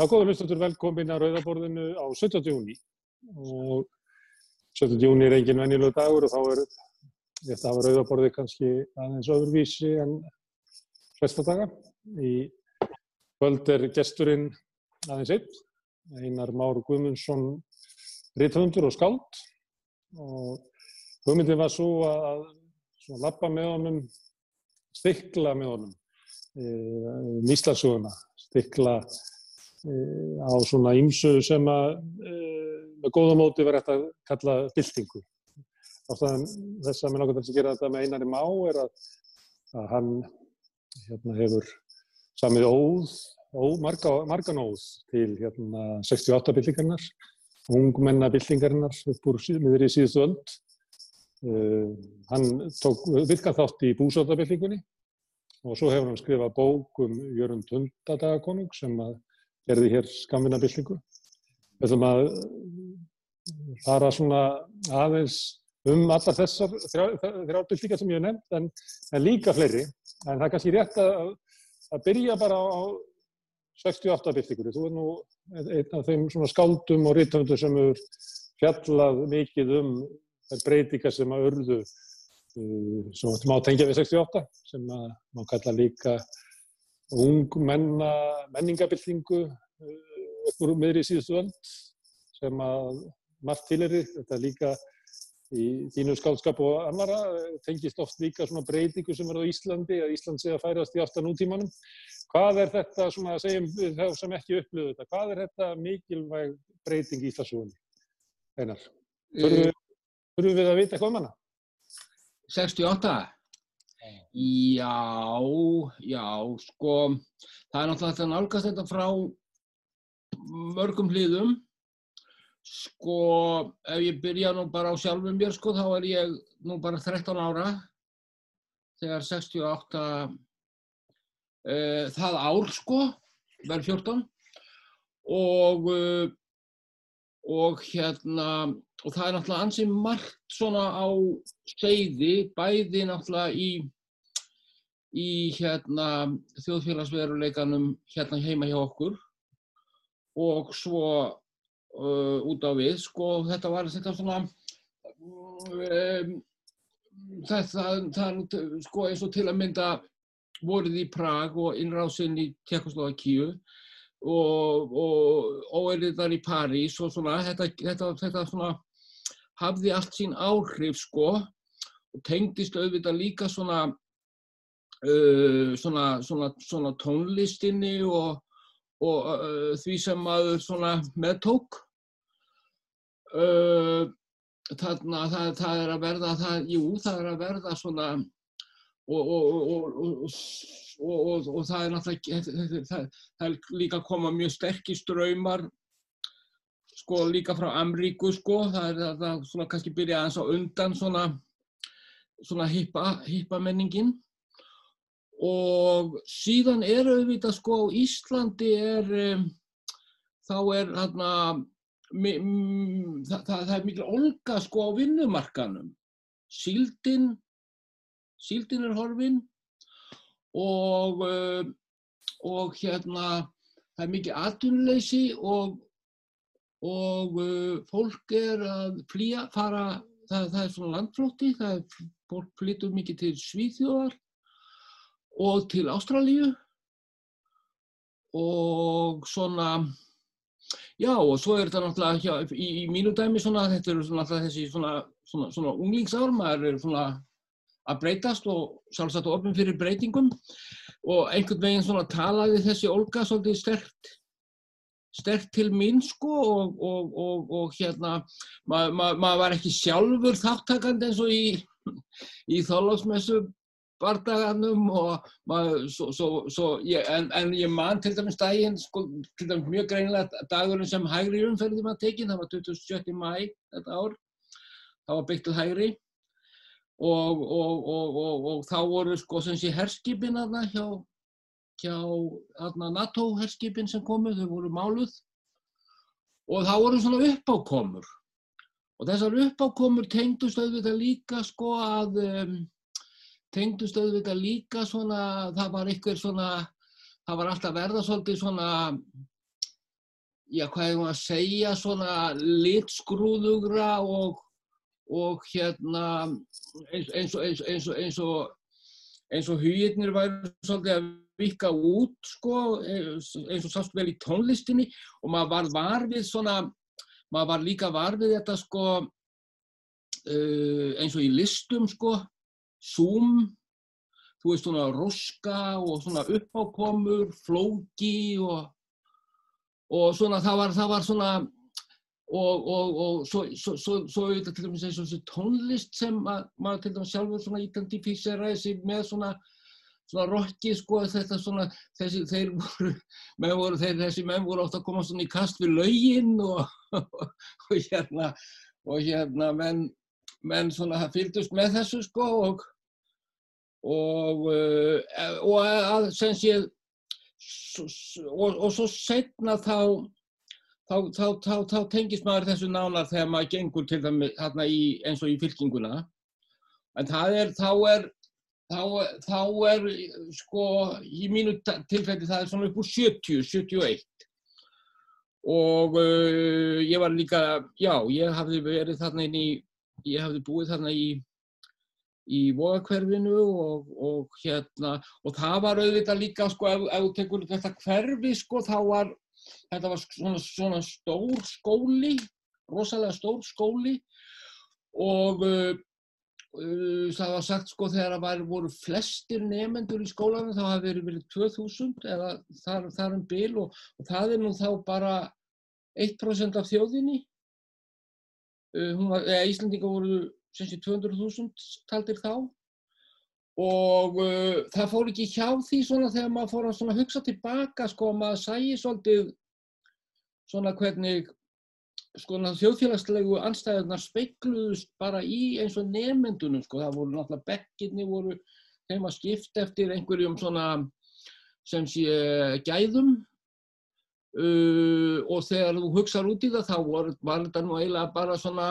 Já, góður hlustatur, velkomin að Rauðaborðinu á 17. júni og 17. júni er engin venjulegu dagur og þá er þetta að Rauðaborði kannski aðeins öðruvísi en flesta daga. Í kvöld er gesturinn aðeins einn, Einar Már Guðmundsson, rithundur og skáld og hugmyndin var svo að svona lappa með honum, stikla með honum um Íslandsuguna, stikla á svona ímsu sem að með góða móti verður þetta að kalla byltingu. Þess að mér langar til að gera þetta með einari má er að, að hann hérna, hefur samið óð, óð marga, margan óð til hérna, 68 byltingarnar, ungmenna byltingarnar upp úr miður í síðustu öll. Uh, hann tók virkan þátt í búsótabyltingunni og svo hefur hann skrifað bók um Jörgund Hundadagakonung sem að gerði hér skamvinnabildingu. Við ætlum að fara svona aðeins um allar þessar þrjárbildingar sem ég hef nefnt, en, en líka fleiri. En það er kannski rétt að, að byrja bara á 68 bildingur. Þú er nú einn af þeim svona skáldum og rítöndum sem hefur fjallað mikið um þær breytingar sem að örðu sem við má tengja við 68, sem má kalla líka ung menna, menningabildingu upp úr miðri síðustu völd sem að margt tileri, þetta líka í þínu skálskap og annara tengist oft líka svona breytingu sem er á Íslandi, að Ísland sé að færast í aftan útímanum. Hvað er þetta svona að segjum við þá sem ekki upplöðu þetta, hvað er þetta mikilvæg breyting í Íslandsugunni? Einar, þurfum við að vita eitthvað um hana? 68? Já, já, sko, það er náttúrulega að nálgast þetta frá mörgum hliðum. Sko, ef ég byrja nú bara á sjálfum mér, sko, þá er ég nú bara 13 ára þegar 68, uh, það ár, sko, verð 14 og, uh, og hérna, og það er náttúrulega ansið margt svona á seiði, bæði náttúrulega í, í hérna þjóðfélagsveruleikanum hérna heima hjá okkur. Og svo uh, út á við, sko þetta var þetta svona um, þetta, það, sko eins og til að mynda voruð í Prag og innráðsinn í Tjekkoslovakíu og, og óeirðar í París og svona þetta, þetta, þetta svona hafði allt sín áhrif sko og tengdist auðvitað líka svona, uh, svona, svona, svona tónlistinni og, og uh, því sem maður svona meðtók. Uh, þarna það, það er að verða, það, jú það er að verða svona og, og, og það er náttúrulega, það, það er líka að koma mjög sterkir ströymar sko líka frá Amríku sko, það er það svona kannski byrja aðeins á undan svona, svona hippa, hippa menningin og síðan er auðvitað sko á Íslandi er, um, þá er þarna, það, það er mikil olga sko á vinnumarkanum, síldin, síldin er horfin og, um, og hérna það er mikið atvinnuleysi og og uh, fólk er að flýja, fara, það, það er svona landflótti, það er, fólk flyttur mikið til Svíþjóðar og til Ástralíu. Og svona, já og svo er þetta náttúrulega hjá, í, í mínu dæmi svona, þetta eru svona alltaf þessi svona, svona, svona unglingsár, maður er svona að breytast og sjálfsagt ofin fyrir breytingum. Og einhvern veginn svona talaði þessi Olga svolítið sterkt sterk til mín sko og, og, og, og hérna maður ma, ma var ekki sjálfur þáttakandi eins og í, í þólasmessu bardaganum og maður, svo, svo, svo, ég, en, en ég man til dæmis daginn, sko, til dæmis mjög greinilega dagurinn sem hægri umferði maður tekinn, það var 27. mæ þetta ár, það var byggt til hægri. Og þá voru sko sem sé herskipin aðna hjá hjá NATO herskipin sem komu, þau voru máluð. Og það voru svona uppákomur. Og þessar uppákomur tengdust auðvitað líka sko að um, tengdust auðvitað líka svona, það var ykkur svona, það var alltaf verða svolítið svona já, hvað er það að segja, svona litskrúðugra og, og hérna, eins, og, eins eins og, eins og, eins og hugirnir væri svolítið að vika út, sko, eins og sást vel í tónlistinni og maður var varfið svona, maður var líka varfið þetta, sko, uh, eins og í listum, sko, Zoom, þú veist svona roska og svona uppákomur, flóki og, og svona það var, það var svona og, og, og svo, svo, svo, svo auðvitað til dæmis eins og þessi tónlist sem að, maður til dæmis sjálfur svona identifíseraði sig með svona svona rocki sko þetta svona þessi þeir voru, menn voru þeir, þessi menn voru ofta að koma svona í kast við lauginn og, og hérna og hérna menn menn svona fylgdust með þessu sko og og, uh, og að sem sé og, og svo setna þá þá, þá, þá, þá tengist maður þessu nánar þegar maður gengur til það hérna eins og í fylkinguna. En það er þá er þá, þá er sko í mínu tilfelli það er svona upp úr 70, 71 og uh, ég var líka já, ég hafði verið þarna inn í ég hafði búið þarna í í vóðakverfinu og, og hérna og það var auðvitað líka sko ef, þú tekur þetta hverfi sko þá var þetta var svona, svona stór skóli rosalega stór skóli og uh, uh, það var sagt sko þegar það var, voru flestir nefendur í skólanum þá hafi verið verið 2000 eða þar, þar um bil og, og það er nú þá bara 1% af þjóðinni var, eða Íslandinga voru 200.000 taldir þá. Og uh, það fór ekki hjá því svona þegar maður fór að hugsa tilbaka sko og maður sæi svolítið svona hvernig sko þjóðfélagslegu anstæðunar speikluðust bara í eins og nefnendunum sko. Það voru náttúrulega bekkirni voru þeim að skipta eftir einhverjum svona sem sé gæðum uh, og þegar þú hugsaður út í það þá var, var þetta nú eiginlega bara svona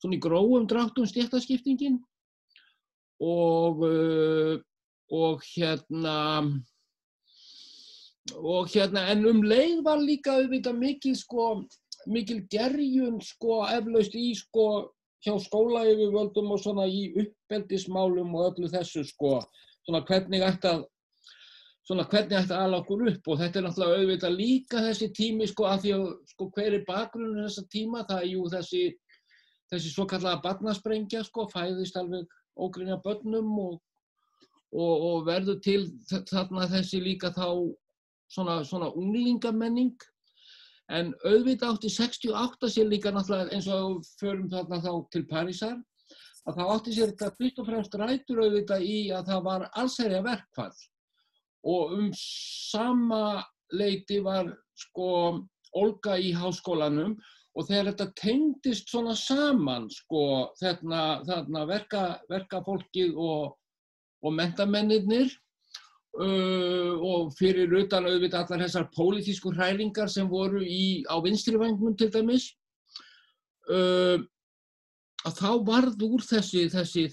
svona í gróum dráttum stjættaskiptingin og, uh, og hérna og hérna en um leið var líka auðvitað mikil sko mikil gerjun sko eflaust í sko hjá skólaeyfirvöldum og svona í uppeldismálum og öllu þessu sko. Svona hvernig ætti að svona hvernig ætti að ala okkur upp? Og þetta er náttúrulega auðvitað líka þessi tími sko að því að sko hver er bakgrunnum þessa tíma? Það er jú þessi þessi svo kallaða barnasprengja sko, fæðist alveg ógrinja börnum og, og, og verður til þarna þessi líka þá svona, svona unglingamenning en auðvitað átti 68 sér líka náttúrulega eins og förum þarna þá til Parísar að það átti sér þetta fyrst og fremst rætur auðvitað í að það var allsherja verkfall og um sama leiti var sko Olga í háskólanum og þegar þetta tengdist svona saman sko þarna, þarna verka, verkafólkið og, og mentamennir uh, og fyrir utan auðvitað allar þessar pólitísku hræringar sem voru í, á vinstrivængum til dæmis uh, að þá varð úr þessi, þessi,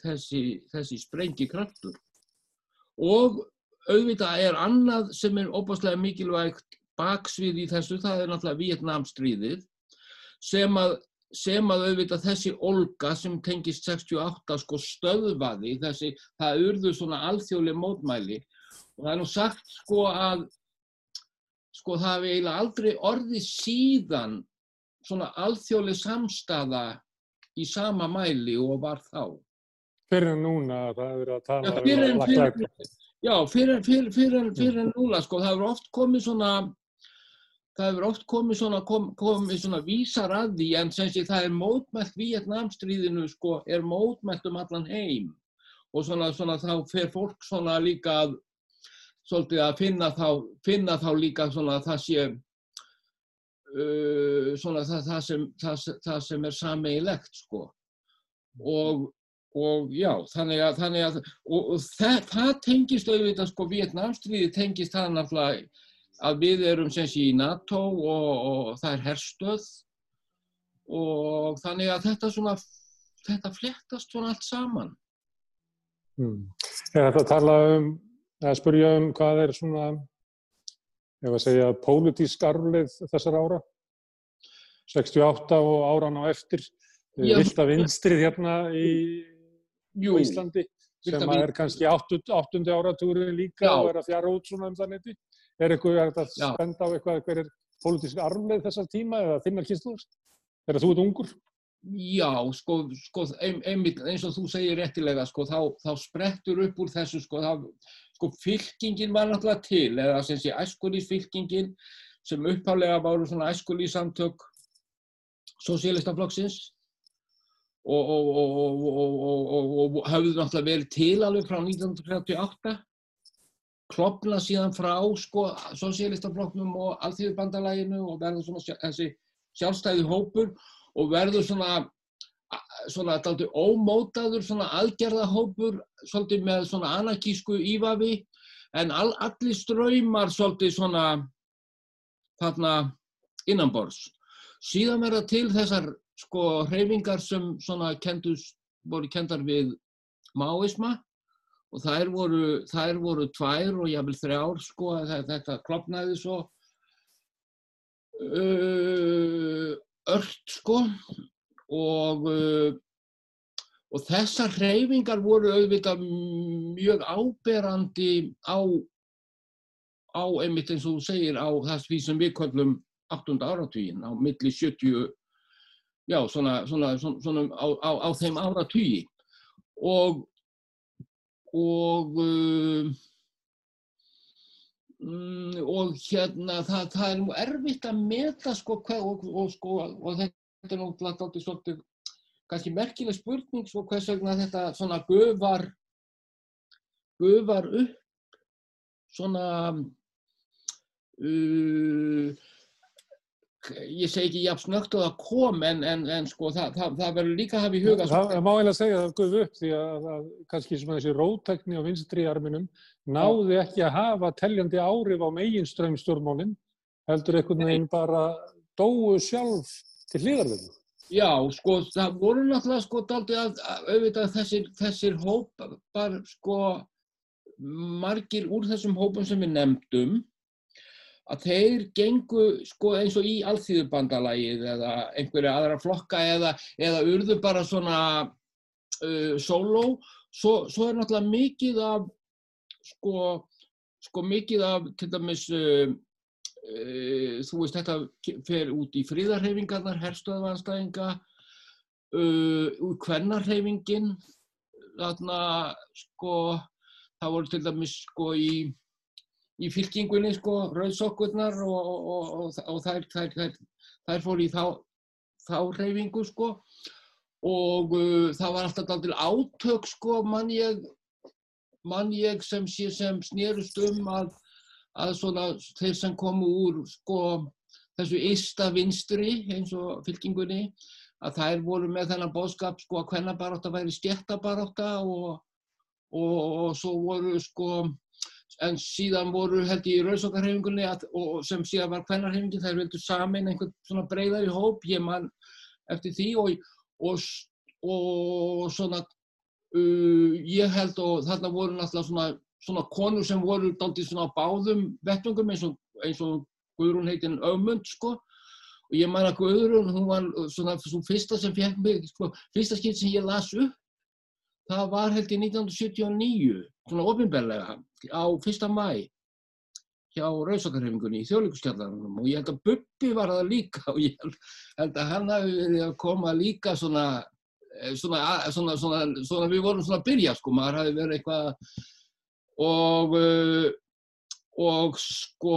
þessi, þessi sprengi kraftur og auðvitað er annað sem er óbáslega mikilvægt baksvið í þessu, það er náttúrulega Vietnamstríðið sem að, sem að auðvitað þessi olga sem tengist 68 sko stöðvaði, þessi, það urðu svona alþjóðlega mótmæli og það er nú sagt sko að sko það hefði eiginlega aldrei orðið síðan svona alþjóðlega samstaða í sama mæli og var þá. Fyrir núna það hefur verið að tala já, fyrir, um fyrir, Já, fyrir, fyrir, fyrir en núna sko, það hefur oft komið svona það hefur oft komið svona, kom, komið svona vísar að því en sem sé það er mótmælt Vietnamstríðinu sko, er mótmælt um allan heim. Og svona, svona þá fer fólk svona líka að, svolítið að finna þá, finna þá líka svona það sé uh, svona það, það, sem, það, það sem er sameigilegt sko. Og, og já þannig að, þannig að og, og það tengist auðvitað sko Vietnamstríði tengist það náttúrulega að við erum sem sé í NATO og, og það er herstöð og þannig að þetta svona, þetta flettast svona allt saman. Hmm. Er þetta að tala um, eða spurja um hvað er svona ef að segja, pólitísk arfleið þessar ára? 68 og áran á eftir, Já. Vilda vinstrið hérna í Jú, á Íslandi sem að er kannski áttund, áttundi áratúrin líka Já. og er að fjara út svona um það neti. Er eitthvað er Já. spenda á eitthvað hver er pólitísk arfleið þessar tíma eða þinnar kynsluður? Þegar þú ert ungur? Já, sko, sko ein, einmitt eins og þú segir réttilega, sko, þá, þá sprettur upp úr þessu, sko, þá, sko, fylkingin var náttúrulega til, eða sem sé æskulísfylkingin sem upphálega voru svona æskulísamtök sosialistaflokksins og, og, og, höfðu náttúrulega verið til alveg frá 1938 klopna síðan frá sko sosialistaflokknum og alþýðubandalaginu og verður svona sjá- þessi sjálfstæði hópur og verður svona svona daldi ómótaður svona aðgerðahópur svolítið með svona anarkísku ívafi en all, allir ströymar svolítið svona þarna innanborðs. Síðan verða til þessar sko hreyfingar sem svona kendust, voru kendar við máisma og þær voru, þær voru tvær og jáfnvel þrjár sko þetta klopnaði svo uh, ört sko og, uh, og þessar hreyfingar voru auðvitað mjög áberandi á, á einmitt eins og þú segir á þess því sem við köllum 8. áratugin á milli 70, já svona, svona, svona, svona á, á, á þeim áratugi. Og og mm, og hérna það, það er nú erfitt að meta sko hvað og, og sko og þetta er nú alltaf svolítið kannski merkileg spurning sko hvers vegna þetta svona gufar gufar upp svona uh, ég segi ekki jafn snögt og það kom en, en, en sko það, það, það verður líka að hafa í huga sko, Það, það má eiginlega segja að það guð upp því að, að kannski svona þessi rótækni á vinstri arminum náði ekki að hafa teljandi áhrif á meginströmmstjórnmálinn heldur einhvern veginn bara dóu sjálf til hliðarveginn. Já, sko, það voru náttúrulega sko daldið að, að auðvitað þessir, þessir hópar, sko, margir úr þessum hópum sem við nefndum, að þeir gengu sko eins og í alþýðubandalagið eða einhverja aðra flokka eða, eða urðu bara svona uh, sóló, svo, svo er náttúrulega mikið af, sko, sko mikið af, til dæmis, uh, uh, þú veist, þetta fer út í fríðarhefingarnar, herstöðvanstæðinga, uh, úr kvennarhefingin, þarna, sko, það voru til dæmis, sko, í, í fylkingunni, sko, rauðsokkurnar og, og, og, og þær, þær, þær, þær fóru í þá, þá reyfingu, sko, og uh, það var alltaf daldil átök, sko, mann ég, mann ég sem sem snerust um að, að svona þeir sem komu úr, sko, þessu ysta vinstri eins og fylkingunni, að þær voru með þennan bóðskap, sko, að kvennabarátta væri stjættabarátta og, og, og svo voru, sko, en síðan voru held ég í rauðsokkarhefingunni og sem síðan var kvennarhefingin, þær vildu samin einhvern svona breyðari hóp, ég man eftir því og, og, og svona uh, ég held og þarna voru náttúrulega svona, svona konur sem voru daldið svona á báðum vettungum eins og, eins og Guðrún heitin Ömund sko. Og ég man að Guðrún, hún var svona svo fyrsta sem fekk mig, sko, fyrsta skipt sem ég las upp það var held í 1979, svona ofinberlega, á fyrsta mæ hjá Rauðsokkarhefingunni í þjóðleikusskjallarunum og ég held að Bubbi var það líka og ég held, að hann hafi verið að koma líka svona, eh, svona, svona, svona, við vorum svona að byrja sko, maður hafi verið eitthvað og, uh, og sko,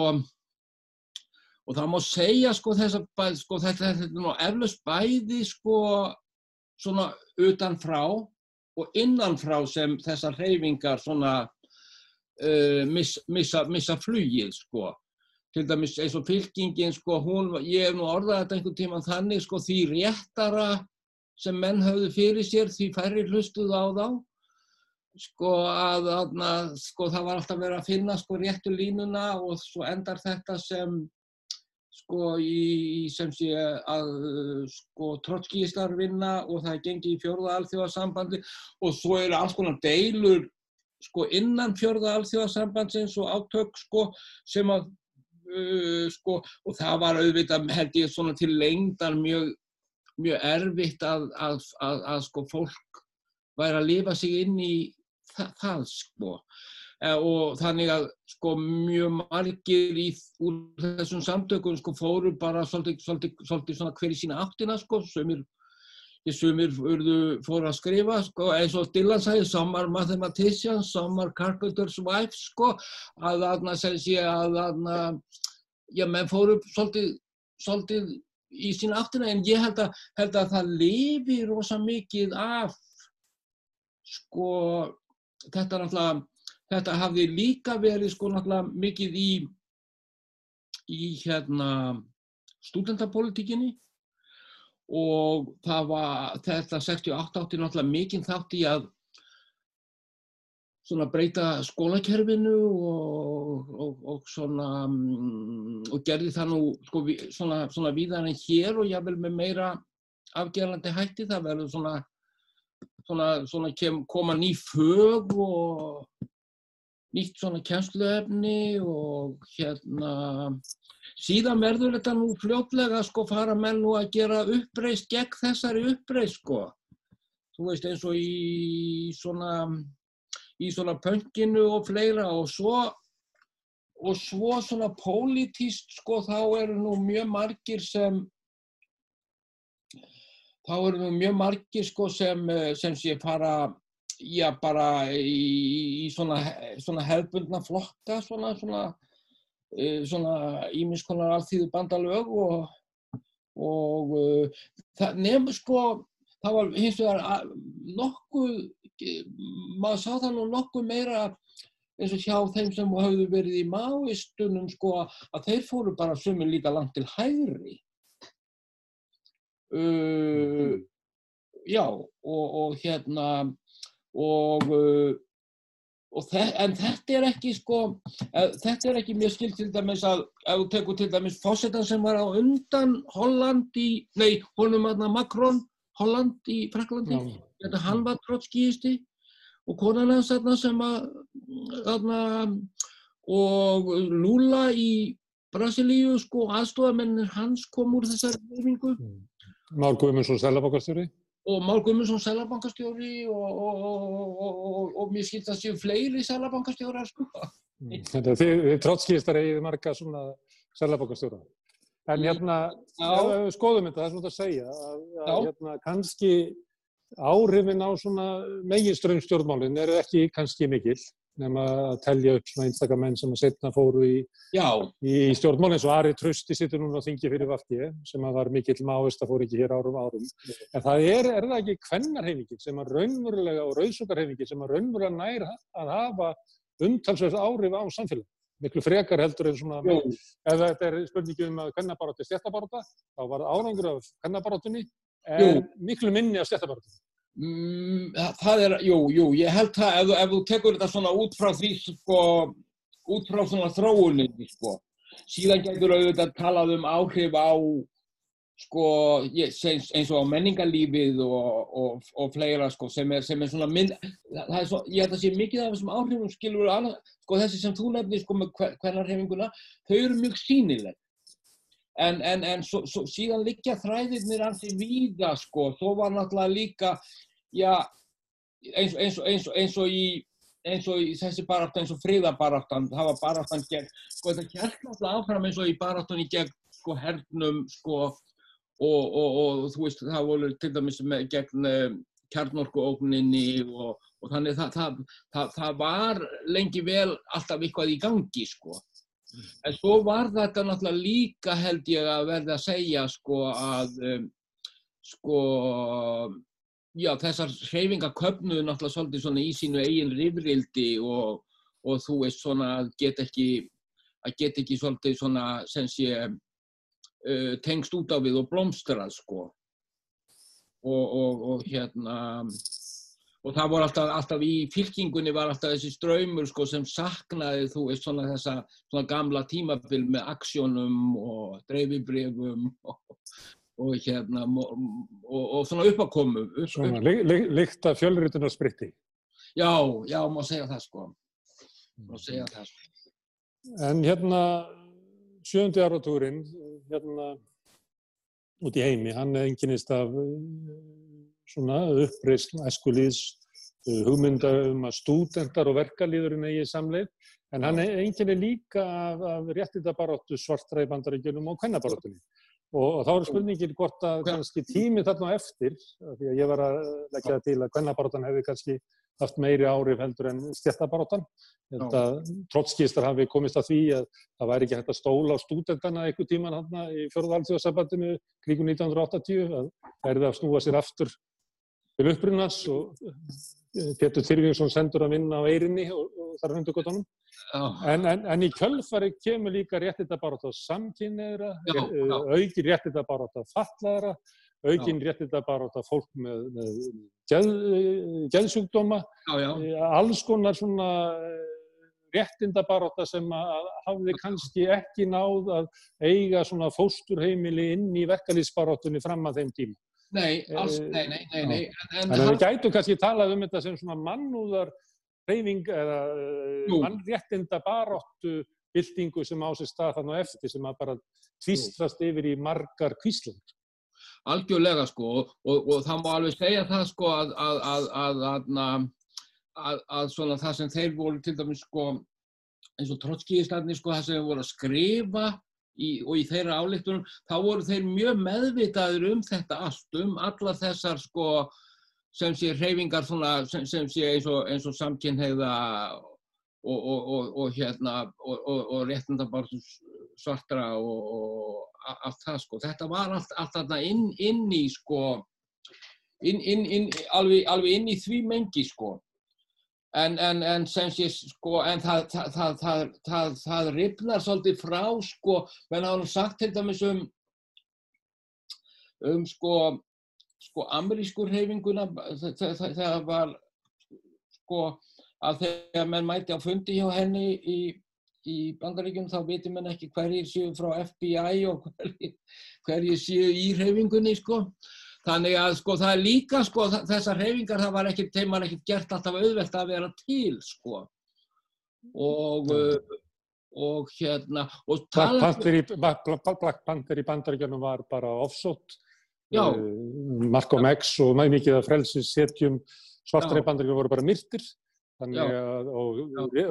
og það má segja sko þess að sko, þetta, er nú eflaust bæði sko svona utanfrá og innanfrá sem þessar hreyfingar svona uh, miss, missa, missa flugið sko. Til dæmis eins og fylkingin sko, hún, ég hef nú orðað þetta einhvern tíman þannig sko, því réttara sem menn höfðu fyrir sér, því færri hlustuð á þá. Sko að, að sko, það var alltaf verið að finna sko réttu línuna og svo endar þetta sem sko í sem sé að sko trotskíistar vinna og það gengið í fjórða alþjóðasambandi og svo eru alls konar deilur sko innan fjórða alþjóðasambandsins og átök sko sem að uh, sko, og það var auðvitað, held ég, svona til lengdar mjög, mjög erfitt að, að, að, að sko, fólk væri að lifa sig inn í það, það sko. E, og þannig að sko, mjög margir í, úr þessum samtökum sko, fóru bara svolítið, svolítið, svolítið hver í sína áttina, sko, sömur Sumir fóru að skrifa, sko, eins og Dylan sagði, some are mathematicians, some are carpenter's wives, sko, að þarna sem sé að þarna, já, menn fóru svolítið, svolítið í sín áttina, en ég held að, held að það lifi rosa mikið af, sko, þetta náttúrulega, þetta hafði líka verið, sko, náttúrulega mikið í, í, hérna, stúdentapolitíkinni og það var þetta 68 átti náttúrulega mikinn þátt í að svona breyta skólakerfinu og, og, og svona mm, og gerði það nú sko, svona, svona víðar en hér og jável með meira afgerlandi hætti. Það verður svona svona, svona kem, koma ný fög og nýtt svona kjænsluefni og hérna Síðan verður þetta nú fljótlega sko fara menn nú að gera uppreist gegn þessari uppreist sko. Þú veist eins og í svona, í svona pönginu og fleira og svo, og svo svona pólitíst sko þá eru nú mjög margir sem, þá eru nú mjög margir sko sem, sem sé fara, já bara í, í svona, svona hefbundna flokka svona svona Eh, allþýðu bandalög og, og uh, það nefnum sko, það var hins vegar nokkuð, maður sá það nú nokkuð meira eins og hjá þeim sem hafðu verið í máistunum sko að þeir fóru bara sömur líka langt til hægri. Uh, já og, og hérna og uh, Þe en þetta er ekki sko, þetta er ekki mjög skilt til dæmis að, ef þú tekur til dæmis fósettan sem var á undan Holland í, nei, honum aðna Macron, Holland í Fraklandi, þetta hann var trotskíisti og konan hans aðna sem að, aðna, og Lula í Brasilíu sko, aðstofamennir hans kom úr þessari verfingu. Már Guðmundsson, Sælabokarstjóri? Og Már Gummarsson selabankastjóri og, og, og mér skilst að séu fleiri selabankastjórar sko. Mm. Þetta er þið, trótskýrstar eigið marga svona selabankastjóra. En hérna, skoðum þetta, það er svona að segja að, að hérna, kannski áhrifin á svona meginströmmstjórnmálinn eru ekki kannski mikill nema að telja upp svona einstakar menn sem að setna fóru í, í stjórnmál eins og Ari Trösti sittur núna á þingi fyrir Vafti sem að var mikill máist að fóru ekki hér árum árum. En það er, er það ekki kvennarhefingin sem að raunverulega og rauðsugarhefingin sem að raunverulega nær að hafa umtalsverð áhrif á samfélag. Miklu frekar heldur en svona, Jú. ef þetta er spurningi um að kvennabaráti er stjættabaráta, þá var árangur af kvennabarátunni en Jú. miklu minni af stjættabarátunni. Mm, það er, jú, jú, ég held það ef, ef þú tekur þetta svona út frá því, sko, út frá svona þróuninni, sko, síðan getur auðvitað talað um áhrif á, sko, eins, eins og á menningarlífið og, og, og fleira, sko, sem er, sem er svona mynd, það er svo, ég held að sé mikið af þessum áhrifum, skilur, annað, sko, þessi sem þú nefnir, sko, með hvernarhefinguna, þau eru mjög sínileg. En, en, en svo, svo, síðan liggja þræðirnir hansi víða sko, þó var náttúrulega líka, já, eins, eins, eins, eins og í, eins og í þessi baráttan, eins og fríðabaráttan, það var baráttan gegn, sko þetta hérst náttúrulega áfram eins og í baráttan í gegn, sko, hernum, sko, og, og, og þú veist, það voru til dæmis með gegn um, kjarnorkuókninni og, og þannig það, það, það, það var lengi vel alltaf eitthvað í gangi, sko. En svo var þetta náttúrulega líka held ég að verða að segja sko að um, sko já þessar hreyfingar köpnuðu náttúrulega svolítið svona í sínu eigin rifrildi og, og þú veist svona að get ekki að get ekki svolítið svona sem sé uh, tengst út á við og blómstrað sko. Og, og, og hérna og það voru alltaf, alltaf í fylkingunni var alltaf þessi ströymur sko, sem saknaði þú veist svona þessa svona gamla tímabill með aksjónum og dreifibrefum og, og hérna og, og svona uppakomu upp, Svona upp. líkt að fjölrytunar spritti Já, já, má segja það sko. Má segja það sko. En hérna sjöndi áratúrin hérna út í heimi, hann er enginnist af svona uppreysn æskulíðs hugmynda um að stúdendar og verkalýðurinn eigi samleið. En hann er enginni líka af, af réttindabaróttu svartra í bandaríkjunum og kvennabaróttunni og, og þá er spurningin hvort að kannski tími þarna eftir því að ég var að leggja til að kvennabaróttan hefði kannski haft meiri árif heldur en stjættabaróttan Trotskistar hafi komist að því að það væri ekki hægt að stóla á stúdendana einhver tíman hann í fjörðalþjóðsabandinu kríku 1980 að það er það að snúa sér aftur til upprunnans og Petur Tyrfingsson sendur að vinna á eirinni og, og þar hundur gott honum. En, en, en í kjölfari kemur líka réttita bara á samkynneira, aukin réttita bara á fallaðara, aukin réttita bara á fólk með, með geð, geðsjúkdóma, alls konar svona réttinda bara sem að hafði kannski ekki náð að eiga svona fósturheimili inn í verkalýsbaróttunni fram að þeim tíma. Nei, alls, nei, nei, nei, nei. En, en við gætum kannski talað um þetta sem svona mannúðar reyfing eða mannréttinda baróttu byltingu sem á sér stað þannig eftir sem að bara tvistrast yfir í margar kvísling. Algjörlega sko og, og, og það má alveg segja það sko að, að, að, að svona það sem þeir voru til dæmis sko eins og Trotskíistarni sko það sem voru að skrifa í, og í þeirra álíktunum, þá voru þeir mjög meðvitaður um þetta allt, um alla þessar sko, sem sé hreyfingar svona, sem, sem sé eins og, og samkynheiða og, og, og hérna, og réttandabartu svartra og allt það sko. Þetta var allt, allt þarna inn, inn í sko, inn, inn, alveg, alveg inn í því mengi sko. En, en, en sem sé, sko, en það, það, það, það ripnar svolítið frá, sko, menn hafa nú sagt til dæmis um, um, sko, sko, amerískur reyfinguna, það var, sko, að þegar menn mæti á fundi hjá henni í, í bandaríkjum þá veitir menn ekki hverjir séu frá FBI og hverjir, hverjir séu í reyfingunni, sko. Þannig að sko það er líka sko þessar hreyfingar það var ekkert, þeim var ekkert gert alltaf auðvelt að vera til sko. Og, uh, og hérna og Black Panther í, í bandaríkjanum var bara offsótt, uh, Malcolm X og mæg mikið að frelsis setjum bandaríkjanum voru bara myrtir. Að og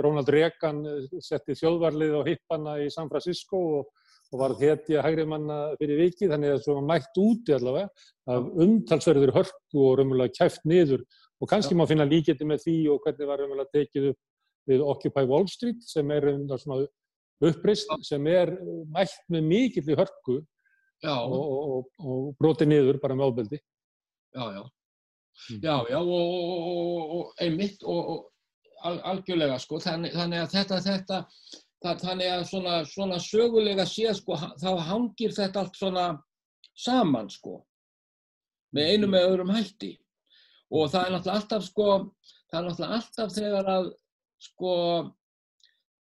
Ronald Reagan setti þjóðvarlið á hippana í San Francisco og og var hetja hægri manna fyrir vikið, þannig að það var mætt úti allavega af umtalsverður hörku og raunverulega kæft niður. Og kannski Já. má finna líkiti með því og hvernig var raunverulega tekið upp við Occupy Wall Street sem er upprist, sem er mætt með mikill í hörku og, og, og brotið niður bara með ábeldi. Já, já. Mm. Já, já, og, og einmitt og algjörlega sko, þannig, þannig að þetta, þetta Það, þannig að svona, svona sögulega séð sko, þá hangir þetta allt svona saman sko, með einu með öðrum hætti. Og það er náttúrulega alltaf sko, það er náttúrulega alltaf þegar að sko,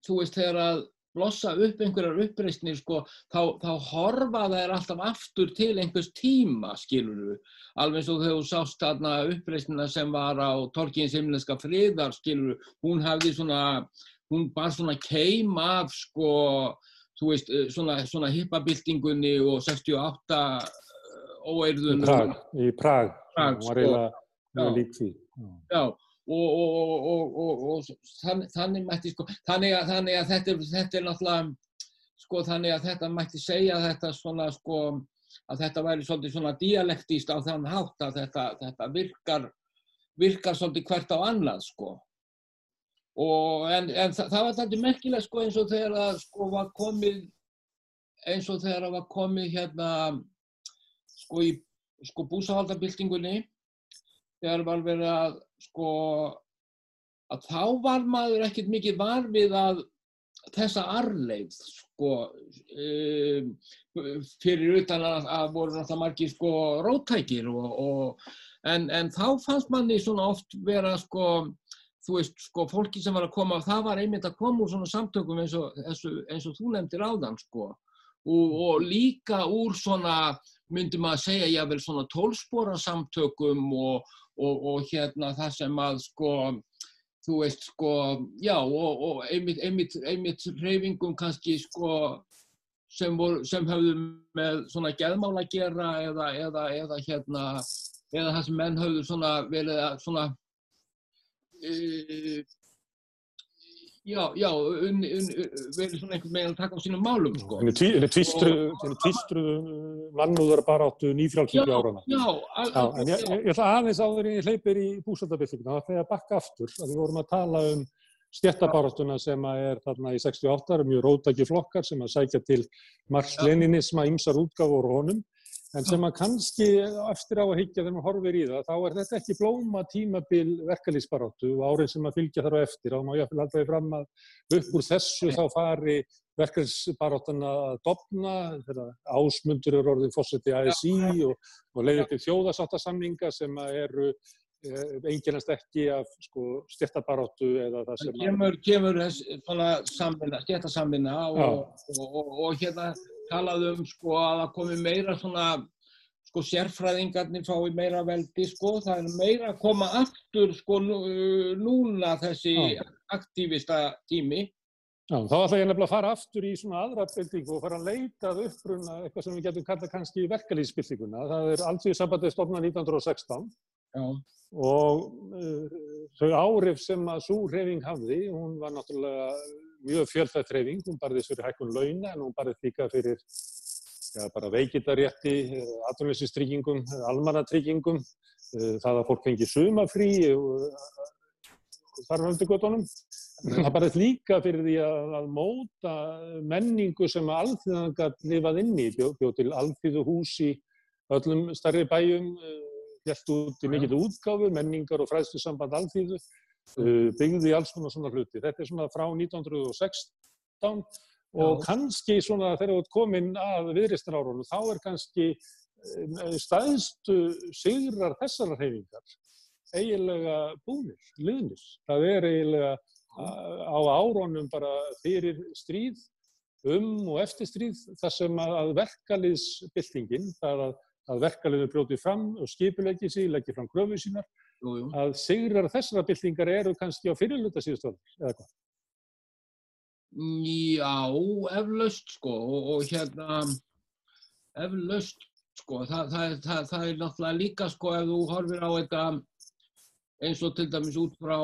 þú veist þegar að blossa upp einhverjar uppreysnir sko, þá, þá horfa þær alltaf aftur til einhvers tíma, skilur við. Alveg eins og þegar þú sást þarna uppreysnina sem var á Tolkiens himneska friðar, skilur við, hún hafði svona hún bara svona keim af sko, þú veist, eh, svona, svona hippabildingunni og 68 óeirðunum. Í Prag, í Prag, Prag hún var eiginlega líkt því. Já, og, og, og, og þannig, mætti sko, þannig að, þannig að þetta, er, þetta er náttúrulega, sko, þannig að þetta mætti segja þetta svona, sko, að þetta væri svolítið svona dialektíst á þann hátt að þetta, þetta virkar, virkar svolítið hvert á annað, sko. Og, en, en það, það var þetta merkilega sko eins og þegar það sko var komið eins og þegar það var komið hérna sko í sko búsahaldabildingunni þegar var verið að sko að þá var maður ekkert mikið varfið að þessa arleið sko um, fyrir utan að, að voru náttúrulega margir sko róttækir og, og en, en þá fannst manni svona oft vera sko þú veist, sko, fólki sem var að koma, það var einmitt að koma úr svona samtökum eins og, eins og, eins og þú nefndir áðan, sko, og, og líka úr svona, myndi maður að segja, jável svona tólspóra samtökum og hérna það sem að, sko, þú veist, sko, já, og einmitt, einmitt, einmitt reyfingum kannski, sko, sem, voru, sem höfðu með svona geðmál að gera eða, eða, eða hérna eða það sem menn höfðu svona verið að svona uh, já, já un, un, verið svona einhvern veginn að taka á sínum málum sko. Henni tvístruðu mannúðar bara áttu nýfrálkyngu árana. Já, al, já en ég, ég ætla aðeins áður í hleypir í búsaldabillinguna þegar ég bakka aftur að við vorum að tala um stjættabarátuna sem er þarna í 68, mjög rótaki flokkar sem að sækja til Marx-Leninisma ymsar útgáfur honum en sem að kannski eftir á að higgja þegar maður horfir í það, þá er þetta ekki blóma tímabil verkalýsbaróttu og árið sem að fylgja þar á eftir. Og má ég að halda því fram að upp úr þessu þá fari verkalýsbaróttuna að dopna, ásmundur eru orðið fórseti ASI og, og leiðir til þjóðasáttasamninga sem eru eiginast ekki af sko, stjættabaróttu eða það sem kemur, kemur þess svona stjættasamvinna og, og, og, og hérna talaðum sko að það komi meira svona sko sérfræðingarnir fái meira veldi sko það er meira að koma aftur sko núna þessi Já. aktivista tími Já, þá ætla ég nefnilega að fara aftur í svona aðra bildingu og fara að leita að uppruna eitthvað sem við getum kallað kannski verkalýsbildinguna. Það er alltíðsambandið stofnað 1916 Já og uh, þau árif sem að svo hreyfing hafði, hún var náttúrulega mjög fjölþætt hreyfing, hún barðist fyrir hækkun launa en hún barðist líka fyrir ja, eh, atvinnleysinstryggingum, almannatryggingum, uh, það að fólk fengi sumafrí göttunum. Það barðist líka fyrir því að, að móta menningu sem að alþjóðan gæti lifað inn í, bjóð bjó til alþjóðu húsi öllum starri bæjum, helt út í mikill útgáfu, menningar og fræðslusamband alþýðu, uh, byggði alls svona svona hluti. Þetta er svona frá 1916 og Já. kannski svona þegar þú ert komin að viðristarárunum, þá er kannski uh, staðstu sigrar þessar hreyfingar eiginlega búnir, liðnir. Það er eiginlega á árónum bara fyrir stríð, um og eftir stríð, þar sem að verkaliðsbyltingin, það að að verkefliður brjóti fram og skipuleggi sig, leggja fram gröfu sínar, jú, jú. að sigrar þessara byltingar eru kannski á fyrirluta síðustöður, eða hvað? Já, eflaust sko og, og hérna, eflaust sko, Þa, það, það, það er náttúrulega líka sko ef þú horfir á þetta eins og til dæmis út frá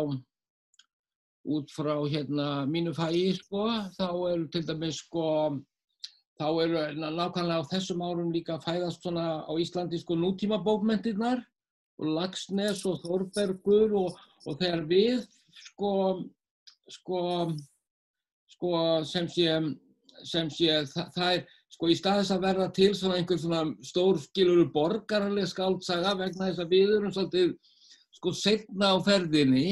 út frá hérna mínu fæi sko, þá eru til dæmis sko þá eru nákvæmlega á þessum árum líka fæðast svona á Íslandi sko nútíma bókmentirnar og Lagsnes og Þórbergur og, og þegar við sko, sko, sko sem sé, sem sé það, það er sko í staðis að verða til svona einhver svona stórskiluru borgarlega skáltsaga vegna þess að við erum svolítið sko setna á ferðinni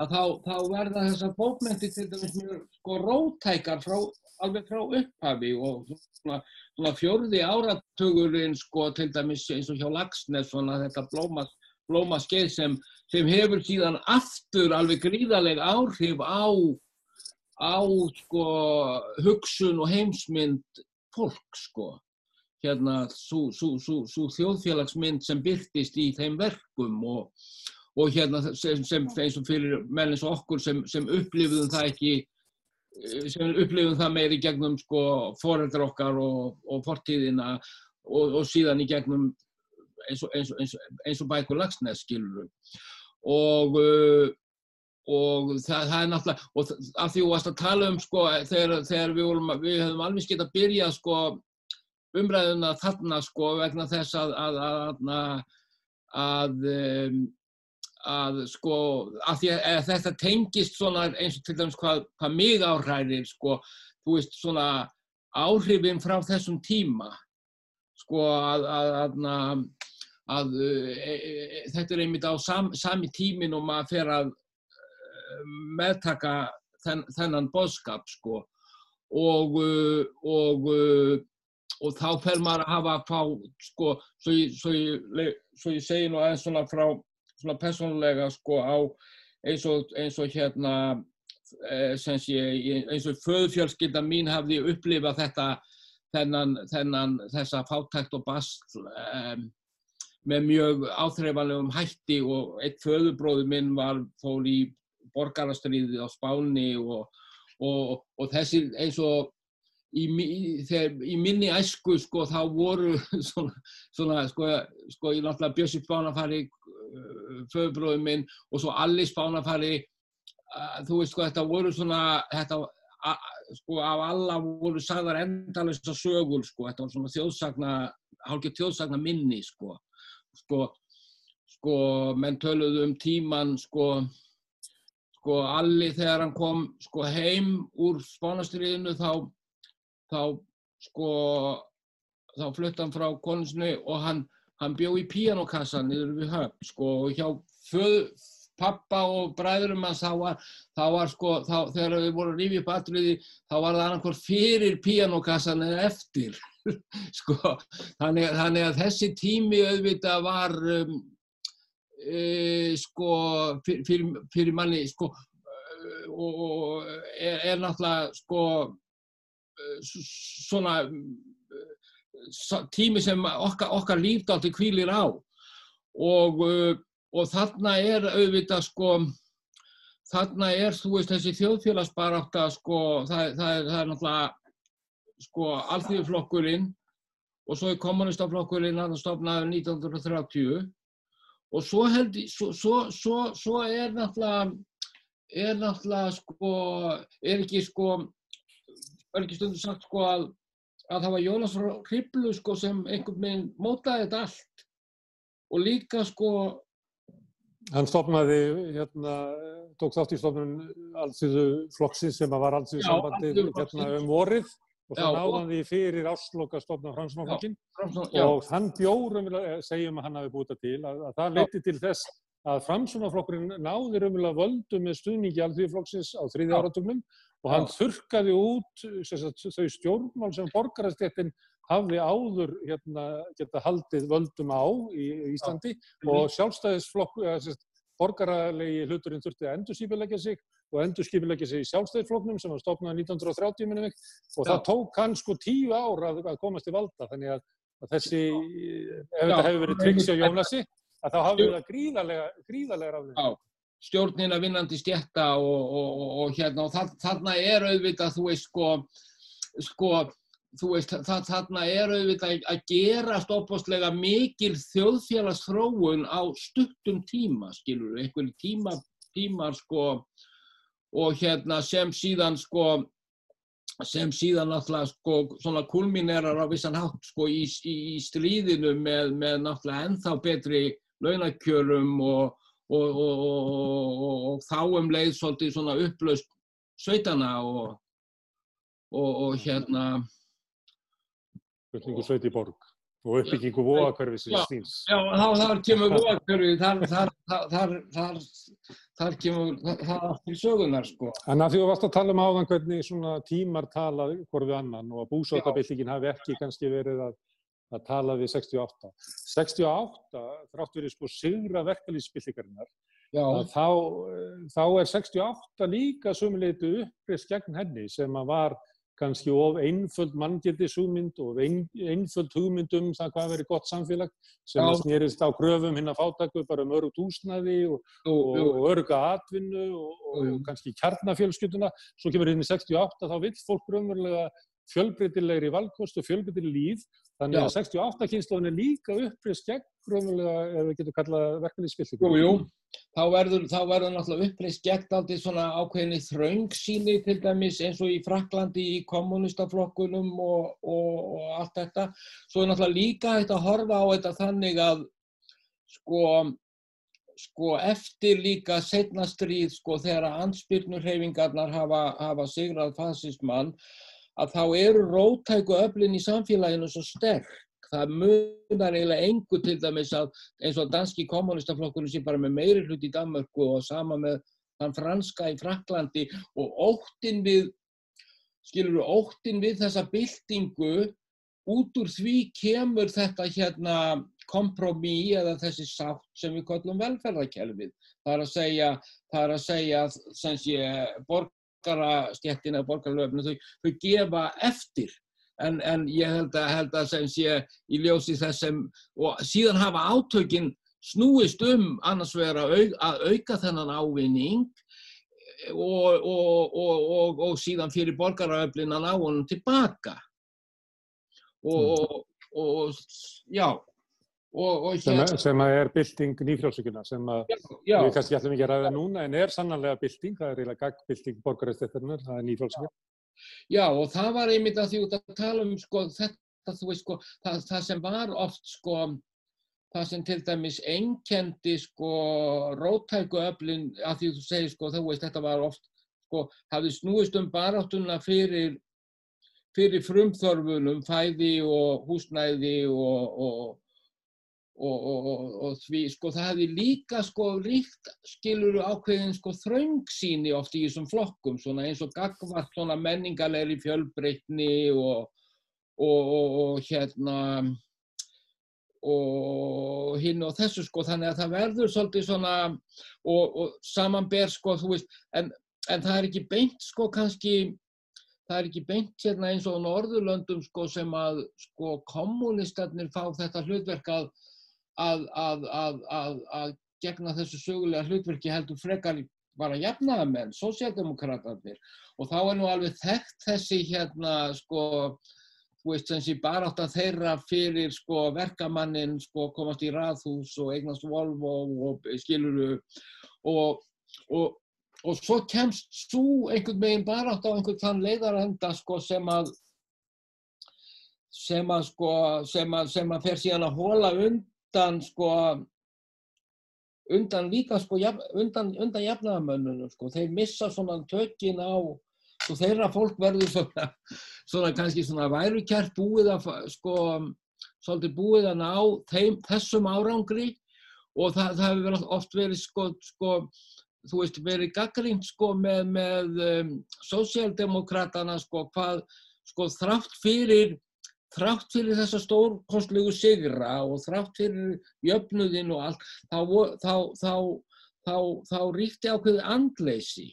að þá, þá verða þessar bókmentir til dæmis mjög sko rótækar frá alveg frá upphafi og svona, svona fjörði áratugurinn sko til dæmis eins og hjá Lagsnes svona þetta blóma, blóma skeið sem, sem hefur síðan aftur alveg gríðaleg áhrif á, á sko hugsun og heimsmynd fólk sko. Hérna svo þjóðfélagsmynd sem byrtist í þeim verkum og, og hérna sem, sem eins og fyrir menn eins og okkur sem, sem upplifðum það ekki sem upplifum það meiri gegnum sko foreldrar okkar og, og fortíðina og, og síðan í gegnum eins og, eins eins eins og bækur lagsnes skilur og uh, og það, það er náttúrulega og af því þú varst að tala um sko þegar, þegar við, vorum, við hefum alveg skilt að byrja sko umræðuna þarna sko vegna þess að að, að, að, að um, að sko, að að þetta tengist svona eins og til dæmis hvað, hvað mig áhræðir sko, þú veist svona áhrifin frá þessum tíma sko að, að, e, e, e, þetta er einmitt á sam, sami tímin og maður fer að e, meðtaka þenn, þennan boðskap sko og, e, og, og þá fer maður að hafa að fá sko, svo ég, svo ég, svo ég segi nú aðeins svona frá svona personlega sko á eins og, eins og hérna eh, ég, eins og föðfjölskylda mín hafði upplifað þetta þennan, þennan þessa fátækt og bastl um, með mjög áþreifanlegum hætti og eitt föðubróður minn var fól í borgarastriðið á Spáni og, og, og þessi eins og í, þegar, í minni æsku sko þá voru svona, svona sko, sko ég náttúrulega Bjössi Spánafari föðbróðum minn og svo Alli Spánafari þú veist sko þetta voru svona þetta a, sko af alla voru sagðar endalist að sögur sko. Þetta var svona þjóðsagna hálfgeð þjóðsagna minni sko. Sko sko menn töluðu um tíman sko sko Alli þegar hann kom sko heim úr Spánastriðinu þá þá sko þá flutti hann frá konusinu og hann, hann bjó í píanokassa niður við höfn sko og hjá föð, pappa og bræðurum hans þá var, þá var sko þá, þegar við vorum rífið upp atriði þá var það annarkor fyrir píanokassan eða eftir sko. Þannig, þannig að þessi tími auðvitað var um, e, sko fyrir, fyrir, fyrir manni sko og, er, er náttúrulega sko s- svona tími sem okkar, okkar lífdalti kvílir á. Og, eh, og þarna er auðvitað sko þarna er þú veist þessi þjóðfélagsbarátta sko það, það, er, það er náttúrulega sko alþýðuflokkurinn og svo er kommunistaflokkurinn hann stofnaður 1930 og svo held svo, svo, svo, er náttúrulega er náttúrulega sko er ekki sko er ekki stundum sagt sko að að það var Jónas frá Hriblu sko sem einhvern veginn mótaði þetta allt. Og líka sko Hann stopnaði, hérna, tók þátt í stofnun allsýðu flokksins sem var allsýðu sambandið hérna um vorið. Og náði hann því fyrir ársloka stofna Fransmannflokkin já, og hann bjórum, segjum að hann hafi búið það til, að, að það leiti til þess að Framsunarflokkurinn náði raunverulega völdum með stuðningi alþjóðflokksins á þriði Já. áratugnum og hann Já. þurrkaði út sagt, þau stjórnmál sem borgarastéttin hafði áður hérna, geta haldið völdum á í í Íslandi og sjálfstæðisflokk, eða, sem sagt, borgaralegi hluturinn þurfti að endurskipilegja sig og endurskipilegja sig í sjálfstæðisflokknum sem var stofnað 1930 minnum og Já. það tók hann sko tíu ár að, komast til valda þannig að, að þessi, ef Já. þetta hefur verið tryggs á Jónasi, að þá hafði það gríðarlega, gríðarlega raflega. Já, stjórnina vinnandi stjætta og, og, og, og hérna og þa- þarna er auðvitað, þú veist, sko, sko, þú veist, það, þarna er auðvitað að gera stopposlega mikil þjóðfélagsþróun á stuttum tíma, skilur einhverjum tíma, tímar, sko, og hérna sem síðan, sko, sem síðan náttúrulega sko svona kulminerar á vissan hátt sko í, í, í stríðinu með, með náttúrulega ennþá betri launakjörum og, og, og, og, þá um leið svolítið svona upplaust sveitana og, og, og hérna Flutningu sveit í borg og uppbyggingu vóakörfisins Já. stíls. Já, þá þar kemur vóakörfi, þar, þar, þar, þar, þar, þar kemur það, það til sögunar sko. En að því þú varst að tala um áðan hvernig svona tímar tala hvort við annan og að búsátabildingin hafi ekki kannski verið að, að tala við 68. 68, þrátt verið sko sigra að þá, eh, þá er 68 líka sumuleitu uppreist gegn henni sem að var kannski of einföld manngildi súmynd og ein, einföld hugmynd um það hvað verið gott samfélag sem að snerist á gröfum hinn að fátaku bara um örugt húsnæði og, og, og öruga atvinnu og, og, kannski kjarnafjölskylduna. Svo kemur inn í 68 þá vill fólk raunverulega fjölbreytilegri valkost og fjölbreytileg líf. Þannig Já. að 68 kynnslóðin er líka uppreist gegn raunverulega, ef við getum kallað verkefniðspiltingu. jú, jú. Þá verður, þá verður náttúrulega uppreist gegn aldrei svona ákveðinni þröngsýni til dæmis eins og í Fraklandi í kommunistaflokkunum og, og, og allt þetta. Svo er náttúrulega líka hægt að horfa á þetta þannig að sko, sko eftir líka setna stríð sko þegar að ansbyrnurhefingarnar hafa, hafa sigrað fasismann að þá eru rótæku öflin í samfélaginu svo sterk. Það munar eiginlega engu til dæmis að eins og danski kommunistaflokkurinn sé bara með meiri hlut í Danmörku og sama með þann franska í Fraklandi og óttin við, skilur við, óttin við þessa byltingu, út úr því kemur þetta hérna kompromí eða þessi sátt sem við kallum velferðarkerfið. Það er að segja, það er að segja sem sé borgarastjettin eða borgarlöfnu, þau, þau gefa eftir en, en ég held að, held að sem sé í ljósi þess sem og síðan hafa átökin snúist um annars vegar að, au, að auka þennan ávinning og, og, og, og síðan fyrir borgaröflin að ná honum tilbaka. Og, og já, og sem, hérna, sem að er bylting nýfrjálsvíkuna sem að já, við kannski ætlum ekki að ræða núna en er sannanlega bylting, það er eiginlega gaggbylting borgaræðstéttarinnar, það er nýfrjálsvíkuna. já, og það var einmitt að því út að tala um sko, þetta, þú veist, sko, það, það sem var oft, sko, það sem til dæmis einkendi, sko, rótæku öflin, að því þú segir, sko, þú veist, þetta var oft, sko, hafði snúist um baráttuna fyrir, fyrir frumþörfunum, fæði og húsnæði og, og, og, og, og, því, sko, það hefði líka, sko, ríkt, skiluru ákveðin, sko, þröngsýni oft í þessum flokkum, svona eins og gagvart svona menningalegri fjölbreytni og, og, hérna, og hinn og þessu, sko, þannig að það verður svolítið svona, og, samanber, sko, þú veist, en, en það er ekki beint, sko, kannski, það er ekki beint hérna eins og Norðurlöndum, sko, sem að, sko, kommunistarnir fá þetta hlutverk að, að, að, að, að, að gegna þessu sögulega hlutverki heldur frekar bara jafnaðamenn, sósjaldemokratarnir og þá er nú alveg þekkt þessi hérna sko, þú veist þessi barátta þeirra fyrir sko verkamannin sko komast í raðhús og eignast Volvo og skiluru og, og, og svo kemst svo einhvern veginn barátta á einhvern þann leiðarenda sko sem að sem að sko sem að, sem að fer síðan að hóla undan sko undan líka sko undan, undan jafnaðamönnunum sko. Þeir missa svona tökin á sko þeirra fólk verður svona svona kannski svona værukjært búið að sko svolítið búið að ná þeim, þessum árangri og það, það hefur verið oft verið sko, sko þú veist verið gaggrínt sko með, með um, sósíaldemokratana sko hvað sko þrátt fyrir þrátt fyrir þessa stórkostlegu sigra og þrátt fyrir jöfnuðin og allt, þá, þá, þá, þá, ríkti ákveðið andleysi.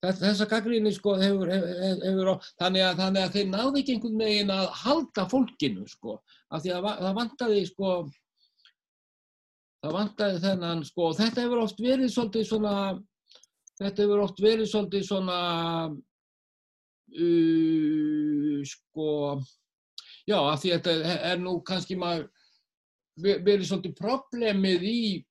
Þess- Þessa gaggrinni sko hefur, hefur, hefur þannig, að, þannig að þeir náðu ekki einhvern veginn að halda fólkinu sko, af því að það vantaði sko, það vantaði þennan sko, þetta hefur oft verið svolítið svona, þetta hefur oft verið svolítið svona, uh, sko, já, af því að þetta er nú kannski maður ve- verið svolítið problemið í,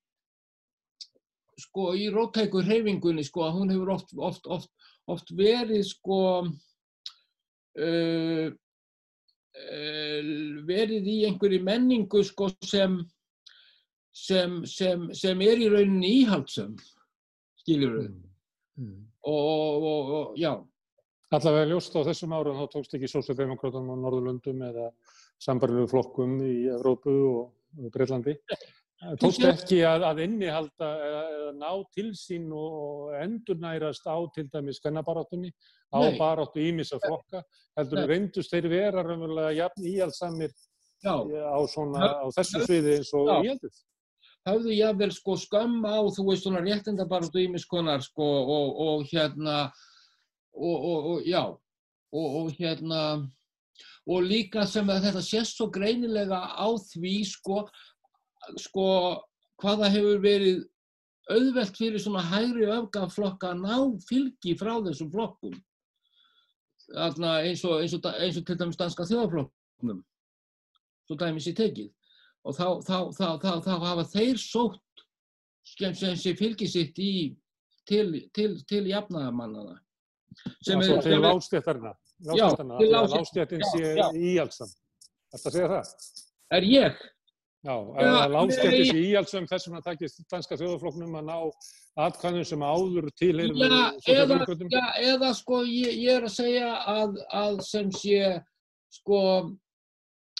sko, í rótæku hreyfingunni, sko, að hún hefur oft, oft, oft, oft verið, sko, uh, uh, verið í einhverju menningu, sko, sem, sem, sem, sem er í rauninni íhaldsum, skiljur við, Mm. og, og, og, og, já, Allavega ljóst á þessum árum þá tókst ekki sósjaldemokrátum á Norðurlöndum eða sambarlegu flokkum í Evrópu og, Breitlandi. Tókst ekki að, að innihalda eða, eða ná til sín og, endurnærast á til dæmis spennabaráttunni, á Nei. baráttu ímissa flokka, heldur Nei. reyndust þeir vera raunverulega jafn íhaldsamir á, svona, á þessu sviði eins og íhaldið. höfðu jáfnvel sko skömm á, þú veist, svona réttindabaratu ímiskonar sko og, og hérna og, og, og já. Og, og hérna og líka sem að þetta sést svo greinilega á því sko sko hvað það hefur verið auðvelt fyrir svona hægri öfgaflokka að ná fylgi frá þessum flokkum. Eins og, eins og, eins og til dæmis danska þjóðaflokknum svo dæmis í tekið. Og þá, þá, þá, þá, hafa þeir sótt sem, sé fylgi sitt í til, til, til jafnaðamannana Svo er, til til lágstétt- lástjættin sé já. íhaldsam. Þetta segja það? er ég Já, að lágstætti nei. sé íhaldsum þessum að takist danska þjóðaflokknum að ná atkvæðum sem áður Já, eða, já, eða sko ég, er að segja að, að sem sé sko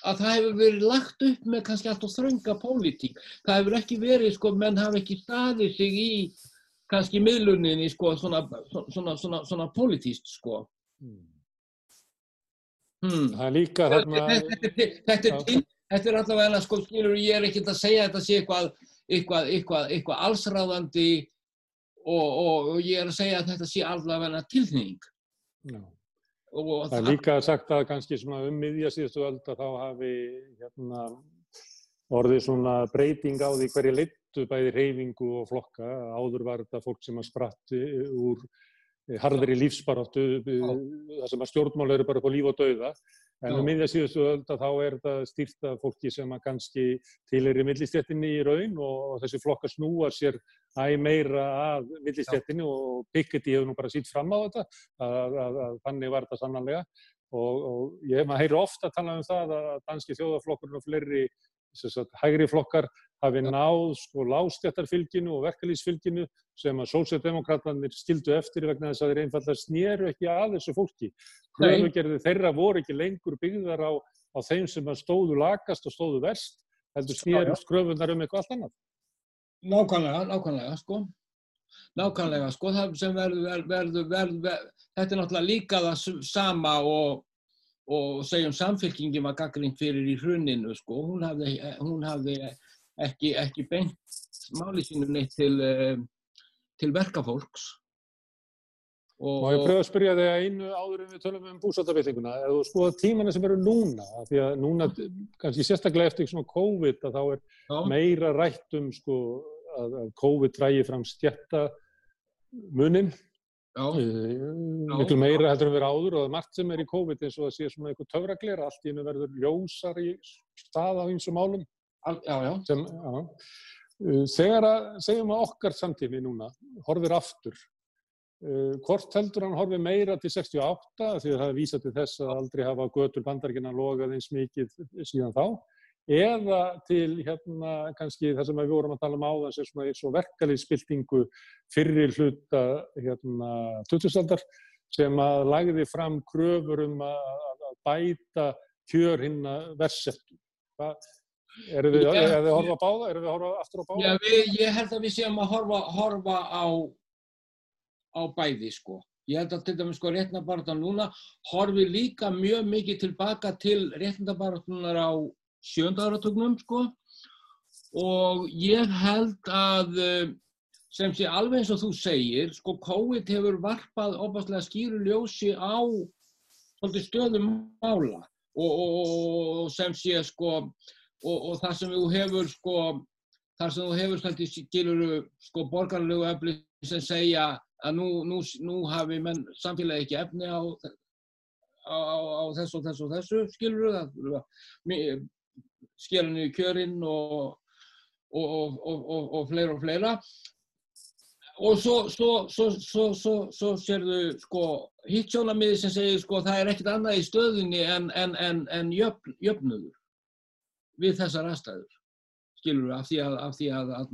að það hefur verið lagt upp með kannski alltaf þrönga pólitík. Það hefur ekki verið, sko, menn hafa ekki staðið sig í kannski miðluninni, sko, svona, svona, svona, svona pólitíst, sko. Mm. Hmm. Það er líka þarna, Þetta, er- til, þetta er allavega, sko, skilur, ég er ekkert að segja þetta sé eitthvað, eitthvað, eitthvað, eitthvað allsráðandi og, og, og ég er að segja að þetta sé allavega og það er líka sagt að kannski um miðja síðustu öld að þá hafi hérna, orðið svona breyting á því hverju leiddu skiptu bæði reyfingu og flokka. Áður var þetta fólk sem að spratti úr harðri lífsbaráttu, það sem að stjórnmál eru bara på líf og dauða. En um miðja síðustu öll að þá er þetta stýrt af fólki sem að kannski tilir í millistjættinni í raun og þessi flokkar snúa sér æg meira að millistjættinni og Piketty hefur nú bara sínt fram á þetta að, að, að, að þannig var þetta sannanlega og, og ég hef maður heyri ofta að tala um það að danski þjóðaflokkurinn og fleiri sagt, hægri flokkar hafi náð sko lástjættarfylginu og verkalýsfylginu sem að sósjaldemokrátanir stildu eftir vegna þess að þeir einfallega snýru ekki að þessu fólki. Kröfugerði þeirra voru ekki lengur byggðar á, á þeim sem stóðu lakast og stóðu verst, heldur snýrust kröfunar um eitthvað allt annað. Nákvæmlega, nákvæmlega, sko. Nákvæmlega, sko, það sem verður, verður, verður, þetta er náttúrulega líka það sama og og segjum samfélkingin var gaggrínt fyrir í hruninu sko, hún hafði, hún hafði ekki, ekki beint máli sínum neitt til, eh, til verkafólks. Og, og ég pröfa að spyrja þig að einu áður en við tölum um búsáttabildinguna, ef þú skoða tímana sem eru núna, því að núna, kannski sérstaklega eftir svona COVID, að þá er Já. meira rætt um sko að, COVID drægi fram stjætta munin miklu meira heldur en verið áður og það er margt sem er í COVID eins og það sé svona eitthvað töfragleira allt í hennu verður ljósar í stað á eins og málum já, já. Sem, þegar að segjum að okkar samtími núna horfir aftur uh, hvort heldur hann horfir meira til 68 því að það vísa til þess að aldrei hafa götur bandarkina logað eins mikið síðan þá eða til hérna kannski það sem við vorum að tala um áðan sem svona eins og verkalýðspiltingu fyrir hluta hérna 2000-aldar sem að lagði fram kröfur um að, bæta kjör hinn að versettu. Erum við, að horfa á báða? Erum við að horfa aftur á báða? Já, við, ég held að við séum að horfa, horfa á, á bæði sko. Ég held að til dæmis sko réttindabaratan núna horfi líka mjög mikið tilbaka til réttindabaratunar á sjönda áratögnum sko. Og ég held að eh, sem sé alveg eins og þú segir sko COVID hefur varpað opastlega skýru ljósi á stöðum mála og, og, og sem sé sko og, og það sem þú hefur sko þar sem þú hefur svolítið skiluru sko borgarlegu öfli sem segja að nú, nú, nú hafi menn samfélagi ekki efni á, á, á þessu og þessu og þessu skiluru skera niður kjörinn og, og, og, og fleira og fleira. Og svo, svo, svo, svo sérðu sko hittjónamiði sem segir sko það er ekkert annað í stöðunni en, en, en, en jöfn, jöfnuður við þessar aðstæður, skilur við, af því að, af því að, að,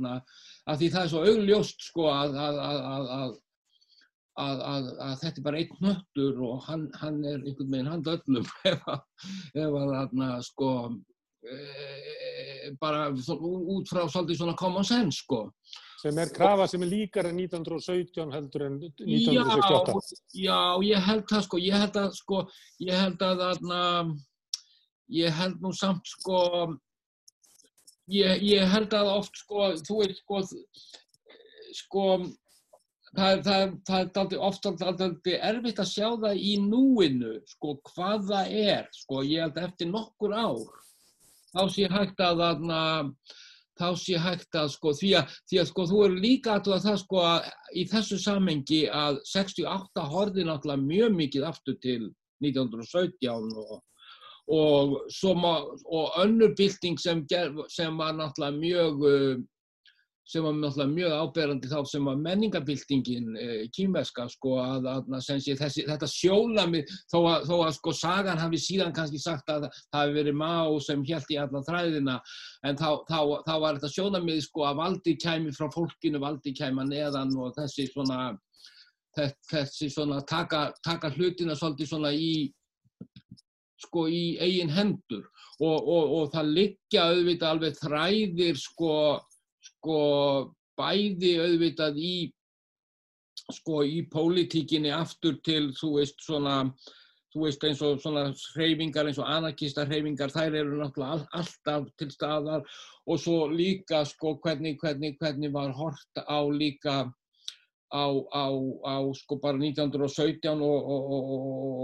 að því það er svo augljóst sko að að þetta er bara einn nöttur og hann, hann er einhvern veginn handöllum ef að sko Eh, bara út frá svolítið svona common sense sko. Sem er krafa sem er líkar en 1917 heldur en 1968. Já, já, ég held það sko, ég held að sko, ég held að þarna, ég held nú samt sko, ég, ég held að oft sko, þú er sko, sko, það, það, það er ofta erfitt að sjá það í núinu, sko, hvað það er, sko, ég held eftir nokkur ár þá sé hægt að þarna, þá sé hægt að sko því að, því að sko þú eru líka að það sko að í þessu samengi að 68 horði náttúrulega mjög mikið aftur til 1917 og, og, og önnur bylting sem, sem var náttúrulega mjög sem var náttúrulega mjög áberandi þá sem var menningabildingin e, eh, kýmverska sko að, að sé, þessi, þetta sjónami þó að, þó að sko sagan hafi síðan kannski sagt að það hafi verið má sem held í alla þræðina en þá, þá, þá var þetta sjónamið sko að valdi kæmi frá fólkinu, valdi kæma neðan og þessi svona þessi svona taka, taka hlutina svolítið svona í sko í eigin hendur. Og, og, og það liggja auðvitað alveg þræðir sko sko bæði auðvitað í sko í pólitíkinni aftur til þú veist svona þú veist eins og svona hreyfingar eins og anarkista hreyfingar þær eru náttúrulega alltaf til staðar. Og svo líka sko hvernig, hvernig, hvernig var hort á líka á, á, á sko bara 1917 og, og, og,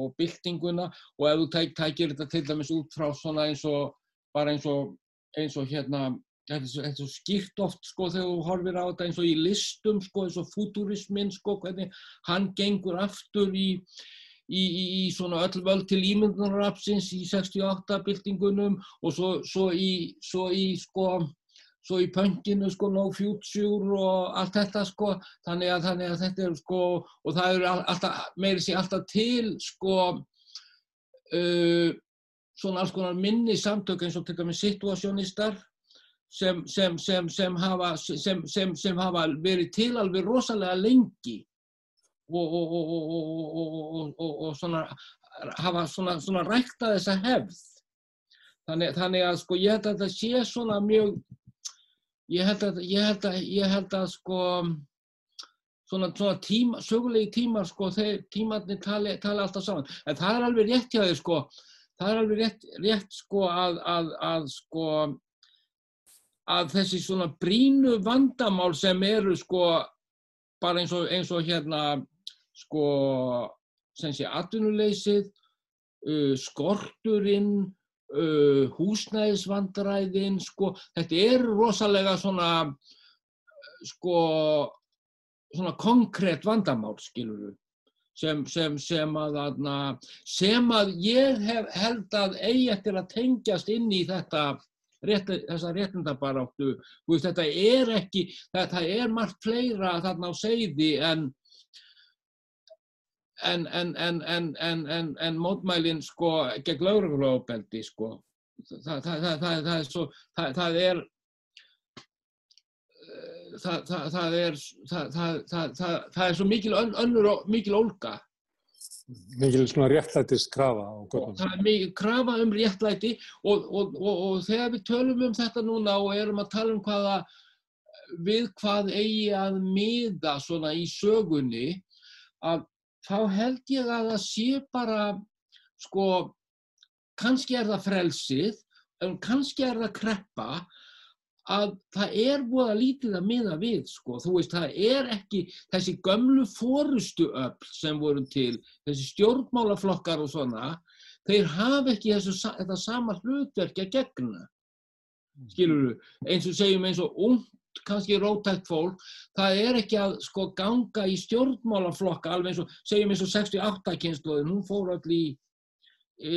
og byltinguna. Og ef þú tæk, tækir þetta til dæmis út frá svona eins og bara eins og eins og hérna þetta er svo, skýrt oft sko þegar þú horfir á þetta eins og í listum sko eins og futurismin sko hvernig hann gengur aftur í, í, í, í svona öll völd til ímyndunarapsins í 68 byltingunum og svo, svo í svo í sko svo í pönginu sko no future og allt þetta sko þannig að, þannig að þetta er sko og það eru alltaf meiri sér alltaf til sko uh, svona alls konar minni samtök eins og til dæmis situasjónistar sem, sem, sem, sem hafa, hafa verið til alveg rosalega lengi og, og, og, og svona, hafa svona, svona rækta þessa hefð. Þannig, þannig að sko ég held að það sé svona mjög, ég held að, ég held að, ég held að sko svona, svona tíma, sögulegi tímar sko, þeir tímarnir tali, tali alltaf saman. En það er alveg rétt hjá þau sko, það er alveg rétt, rétt sko að, að, að sko að þessi svona brínu vandamál sem eru sko bara eins og, eins og hérna sko sem sé atvinnuleysið, uh, skorturinn, uh, húsnæðisvandræðin, sko þetta eru rosalega svona sko svona konkrétt vandamál skiluru sem, sem, sem, að, sem að ég hef held að eigi eftir að tengjast inn í þetta rétt, þessa réttindabaráttu, þetta er ekki, þetta er margt fleira þarna á segði en en, en, en, en mótmælinn sko gegn laurugluofbeldi sko. Það, það, það, það er svo, það er það er það er svo mikil önnur mikil ólga Mikið svona réttlætist krafa á göttum. Það er mikið krafa um réttlæti og, og, og, og þegar við tölum um þetta núna og erum að tala um hvaða við hvað eigi að miða svona í sögunni að þá held ég að það sé bara sko kannski er það frelsið en kannski er það kreppa að það er að lítið að miða við sko, þú veist, það er ekki þessi gömlu fórustu öll sem voru til, þessi stjórnmálaflokkar og svona, þeir hafa ekki þessu, þetta sama hlutverk að gegna, skilur þú, eins og segjum eins og ungt, kannski rótækt fólk, það er ekki að sko ganga í stjórnmálaflokka alveg eins og, segjum eins og 68 kynsluðin, hún fór allir í, í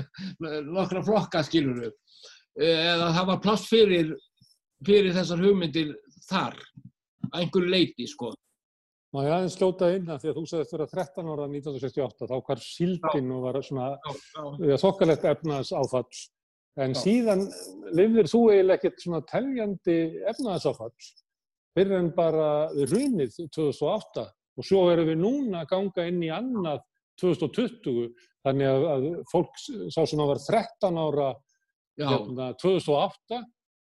nokkra flokka, skilur þú, eða það var pláss fyrir, fyrir þessar hugmyndir þar, að einhverju leiti sko. Má ég aðeins slóta inn að því að þú segðist vera 13 ára 1968, þá hvar síldin og var svona þokkalegt efnaðs áfall, en já. síðan lifðir þú eiginlega ekkert svona teljandi efnaðs áfall fyrir en bara runið 2008 og svo erum við núna að ganga inn í annað 2020, þannig að, að fólk sá sem að var 13 ára hérna, 2008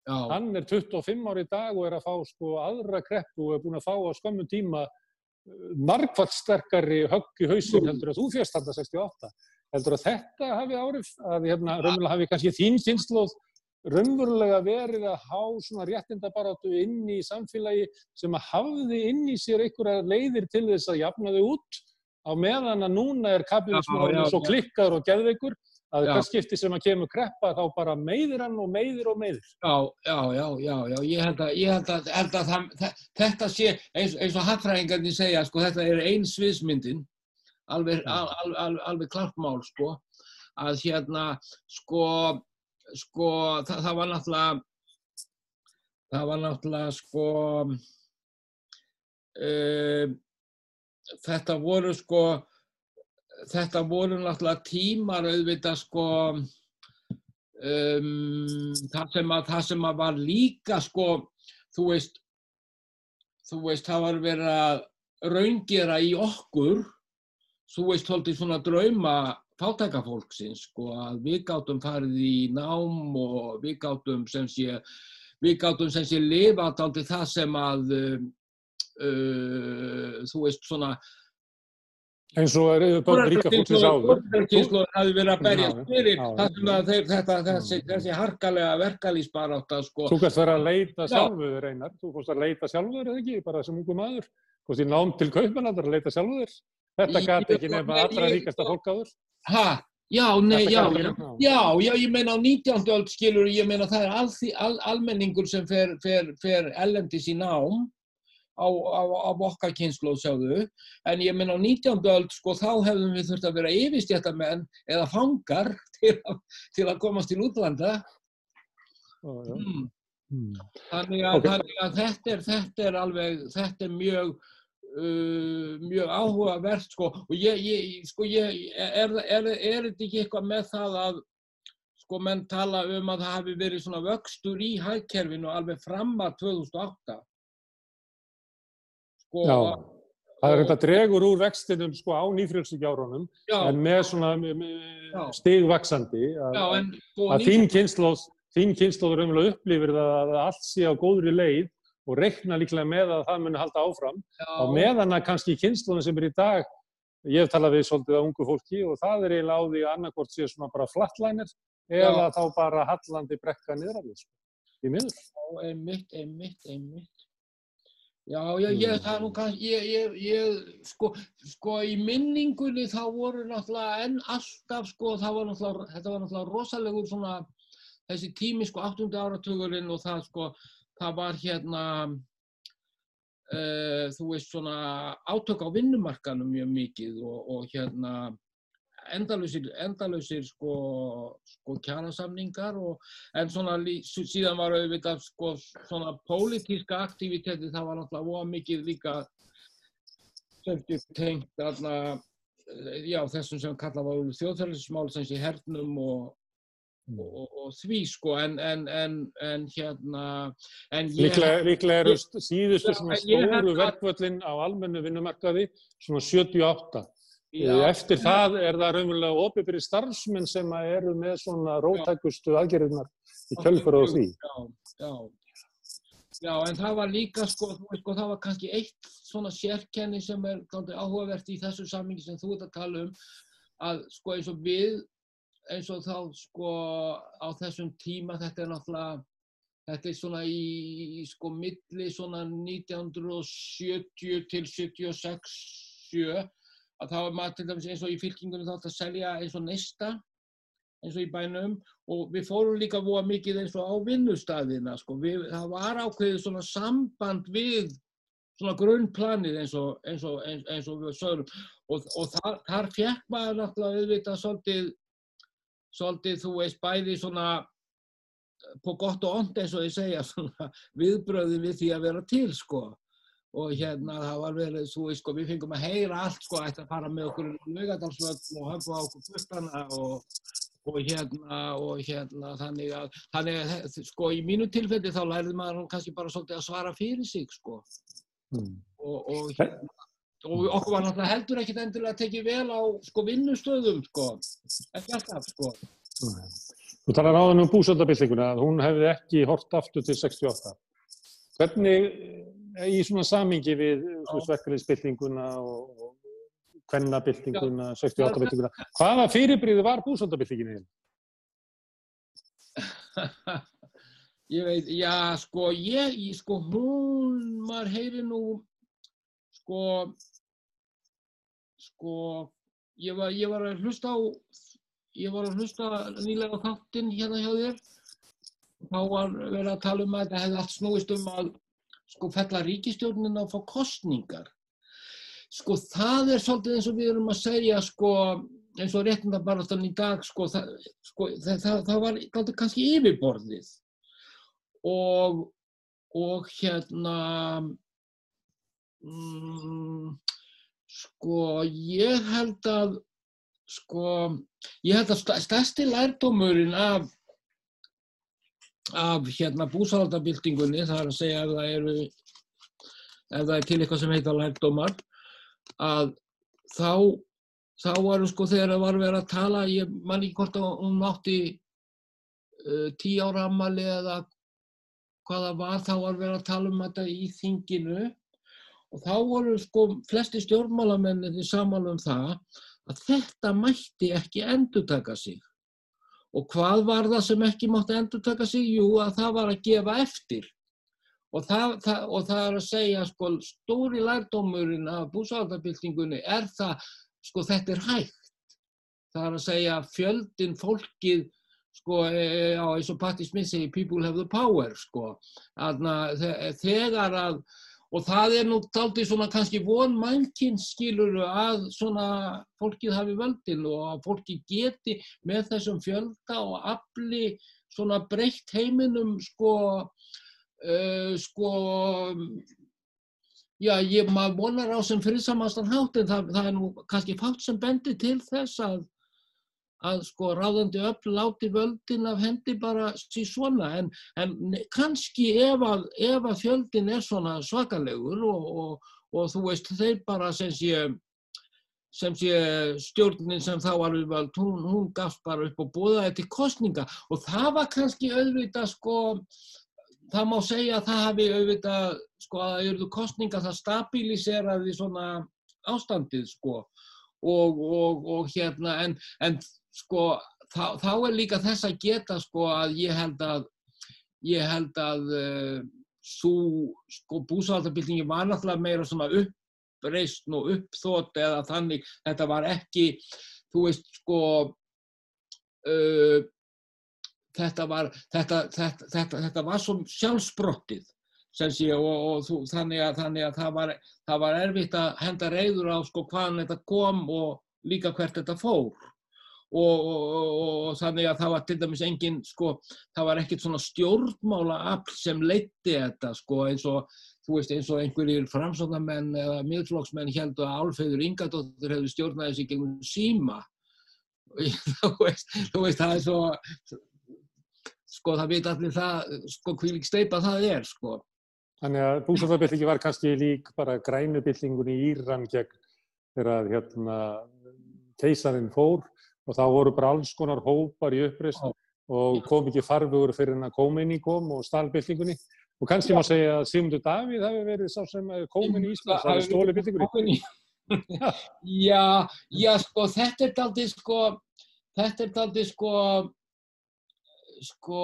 Já. hann er 25 ári í dag og er að fá sko aðra kreppu og er búin að fá á skömmu tíma uh, margfald sterkari högg í hausin heldur að þú fjast hann að 68 heldur að þetta hafi árið að hérna, raunverulega hafi kannski þín kynnslóð raunverulega verið að há svona réttindabaráttu inn í samfélagi sem að hafði inn í sér einhverja leiðir til þess að jafna þau út á meðan að núna er kapitalismin svo klikkar og geðveikur að hvers skipti sem að kemur kreppa þá bara meiðir hann og meiðir og meiðir. Já, já, já, já, já. ég held að, ég held að, held að það, þetta sé, eins, eins og hattræðingarnir segja, sko, þetta er einn sviðsmyndin, alveg, al, al, al, alveg klart mál, sko, að hérna, sko, sko, það, það var náttúrulega, það var náttúrulega, sko, uh, þetta voru, sko, þetta voru náttúrulega tímar auðvitað sko um, það, sem að, það sem að var líka sko þú veist þú veist það var verið að raungera í okkur þú veist holdið svona drauma fátækafólksins sko að við gáttum farið í nám og við gáttum sem sé við gáttum sem sé lifað aldrei það sem að uh, uh, þú veist svona eins og er bara ríka fólksins áður. Fórkynslóður hafi verið að berjast fyrir þessi, þessi harkalega verkalýsbaráta. Sko. Þú kannst vera að leita sjálfuður einar, þú kannst að leita sjálfuður eða ekki, bara sem ungu maður. Þú kannst í nám til kaupmanandar að leita sjálfuður. Þetta gæti ekki nefna allra ríkasta fólk áður. Hæ? Já, nei, Þetta já, já, já, ég meina á 19. öld skilur, ég meina það er al, al, almenningur sem fer, fer, fer ellendis í nám á, á, á okkar kynnslóð, sjáðu, en ég meina á 19. öld, sko, þá hefðum við þurft að vera yfirstjættamenn eða fangar til að, til að komast til útlanda. Já. Mm. Mm. Þannig að, Ok. þannig að þetta, er, þetta er alveg, þetta er mjög, uh, mjög áhugavert sko og ég, ég, sko ég, er, er, er þetta ekki eitthvað með það að sko menn tala um að það hafi verið svona vöxtur í hagkerfinu alveg fram að 2008 sko Já. Það er þetta dregur úr vextinum sko á nýfrjálsíkjárunum já, en með svona Já. stigvaksandi að, já, en sko að þín kynnslóð þín kynnslóð raunverulega upplifir það að allt sé á góðri leið og reikna líklega með að það muni halda áfram já, á meðan að kannski kynnslóðin sem er í dag ég hef talað við svolítið að ungu fólki og það er eiginlega á því að annarkort sé svona bara flattlænir eða þá bara hallandi brekka niður af því sko. í miður. Já, einmitt, einmitt, einmitt. Já, já, ég, það er nú kannski, ég, ég, ég, sko, sko, í minningunni þá voru náttúrulega enn alltaf, sko, það var náttúrulega, þetta var náttúrulega rosalegur svona, þessi tími, sko, 8. áratugurinn og það, sko, það var hérna, uh, þú veist, svona átök á vinnumarkanum mjög mikið og, og hérna, endalausir, endalausir sko, sko kjarasamningar og en svona síðan var auðvitað sko svona pólitíska aktiviteti það var náttúrulega voða mikið líka sé tengt þarna eh, já þessum sem kallað var þjóðfélagsmál sem sé hernum og, og, og því sko en, en, en, en hérna Líklega, líklega eru síðustu svona stóru verkvöllin á almennu vinnumarkaði svona 78. já, Eftir það er það raunverulega opið fyrir starfsmenn sem eru með svona rótækustu aðgerðunar í kjölfara á því. Já, já. Já, en það var líka, sko, sko, það var kannski eitt svona sérkenni sem er áhugavert í þessu sammingi sem þú ert að tala um, að, sko, eins og við, eins og þá, sko, á þessum tíma, þetta er náttúrulega, þetta er svona í, í sko, milli svona 1970 til 76, 7, að þá er maður til dæmis eins og í fylkingunum þá átt að selja eins og neista, eins og í bænum. Og við fórum líka voða mikið eins og á vinnustæðina sko. við, það var ákveðið svona samband við svona grunnplanið eins og, eins og, eins, eins og við sögum og, og þar, þar fekk maður náttúrulega auðvitað svolítið svolítið þú veist bæði svona på gott og ond eins og ég segja svona viðbröðin við því að vera til sko og hérna það var verið þú veist sko við fengum að heyra allt sko ætti að fara með okkur í laugadalsvöld og höfðu á okkur puttana og og hérna og hérna þannig að, þannig að sko í mínu tilfelli þá lærði maður kannski bara svolítið að svara fyrir sig sko Mm. og, og, hérna, og okkur var náttúrulega heldur ekkit endilega tekið vel á sko vinnustöðum sko ekki alltaf sko Nei. Þú talar áðan um búsöldabildinguna, að hún hefði ekki hort aftur til 68. Hvernig í svona samingi við verkefliðsbildinguna og kvennabildinguna, 68-bildinguna, hvaða fyrirbríði var búsöldabildingin í? ég veit, já sko ég, sko hún maður heyri nú sko sko ég var, ég var að hlusta á ég var að hlusta nýlega á þáttinn hérna hjá þér. Þá var verið að tala um að þetta hefði allt snúist um að sko fella ríkistjórnin að fá kostningar sko það er svolítið eins og við erum að segja sko eins og réttindabarastan í dag sko, það, sko það, það, það var kannski yfirborðið. Og og hérna mm, sko ég held að sko ég held að stærsti lærdómurinn af af hérna búsáhaldabildingunni það er að segja ef það eru ef það er til eitthvað sem heita lærdómar að þá þá varum sko þegar það var verið að tala ég man ekki hvort að hún átti uh, tíu ára ammali eða hvað það var þá var verið að tala um þetta í þinginu. Og þá voru sko flesti stjórnmálamenninni saman um það að þetta mætti ekki endurtaka sig og hvað var það sem ekki mátti endurtaka sig? Jú, að það var að gefa eftir. Og það, það, og það er að segja sko stóri lærdómurinn af búsáðabildingunni er það sko þetta er hægt. Það er að segja fjöldin fólkið sko, e, á, eins og Patti Smith segir people have the power sko, Þarna, þegar að og það er nú taldið svona kannski von mannkins skiluru að svona fólkið hafi völdin og að fólki geti með þessum fjölda og afli svona breytt heiminum sko uh, sko já, ég maður vonar á sem friðsamastan hátt en það, það er nú kannski fátt sem bendir til þess að að sko ráðandi öll láti völdin af hendi bara síðan svona. En, en kannski ef að, ef að fjöldin er svona svakalegur og, og, og þú veist þeir bara sem sé, sem sé stjórnin sem þá var við völd, hún, hún gafst bara upp og búðaði til kostninga og það var kannski auðvitað sko, það má segja að það hafi auðvitað sko að eruðu kostninga það stabiliseraði svona ástandið sko. Og, og hérna en, en sko, þá, þá er líka þess að geta sko að ég held að ég held að uh, svo sko búsaldabildingi var náttúrulega meira svona uppreist og uppþótt eða þannig þetta var ekki, þú veist sko uh, þetta var þetta, þetta, þetta, þetta var svo sjálfsbrottið sé, og, og þú, þannig, að, þannig að það var, það var erfitt að henda reyður á sko hvaðan þetta kom og líka hvert þetta fór og, og, og þannig að það var til dæmis engin, sko, það var ekkert svona stjórnmála afl sem leitti þetta, sko, eins og, þú veist, eins og einhverjir framsóknarmenn eða miðflokksmenn heldur að Álfeyður Ingadóttir hefði stjórnaði sig gegnum síma. þú, veist, þú veist, það er svo, sko, það veit allir það, sko, hvílik steipa það er, sko. Þannig að búsafabildingi var kannski lík bara grænubildingun í Íran gegn þegar hérna keisarinn fór og þá voru bara alls konar hópar í uppreist og kom ekki farfugur fyrir hann að kominni kom og stálbyltingunni og kannski má segja að Sigmundur Davíð hafi verið sá sem kom inn í Íslands, það er stóli byltingunni. Já, já, sko, þetta er aldrei sko, þetta er aldrei sko, sko,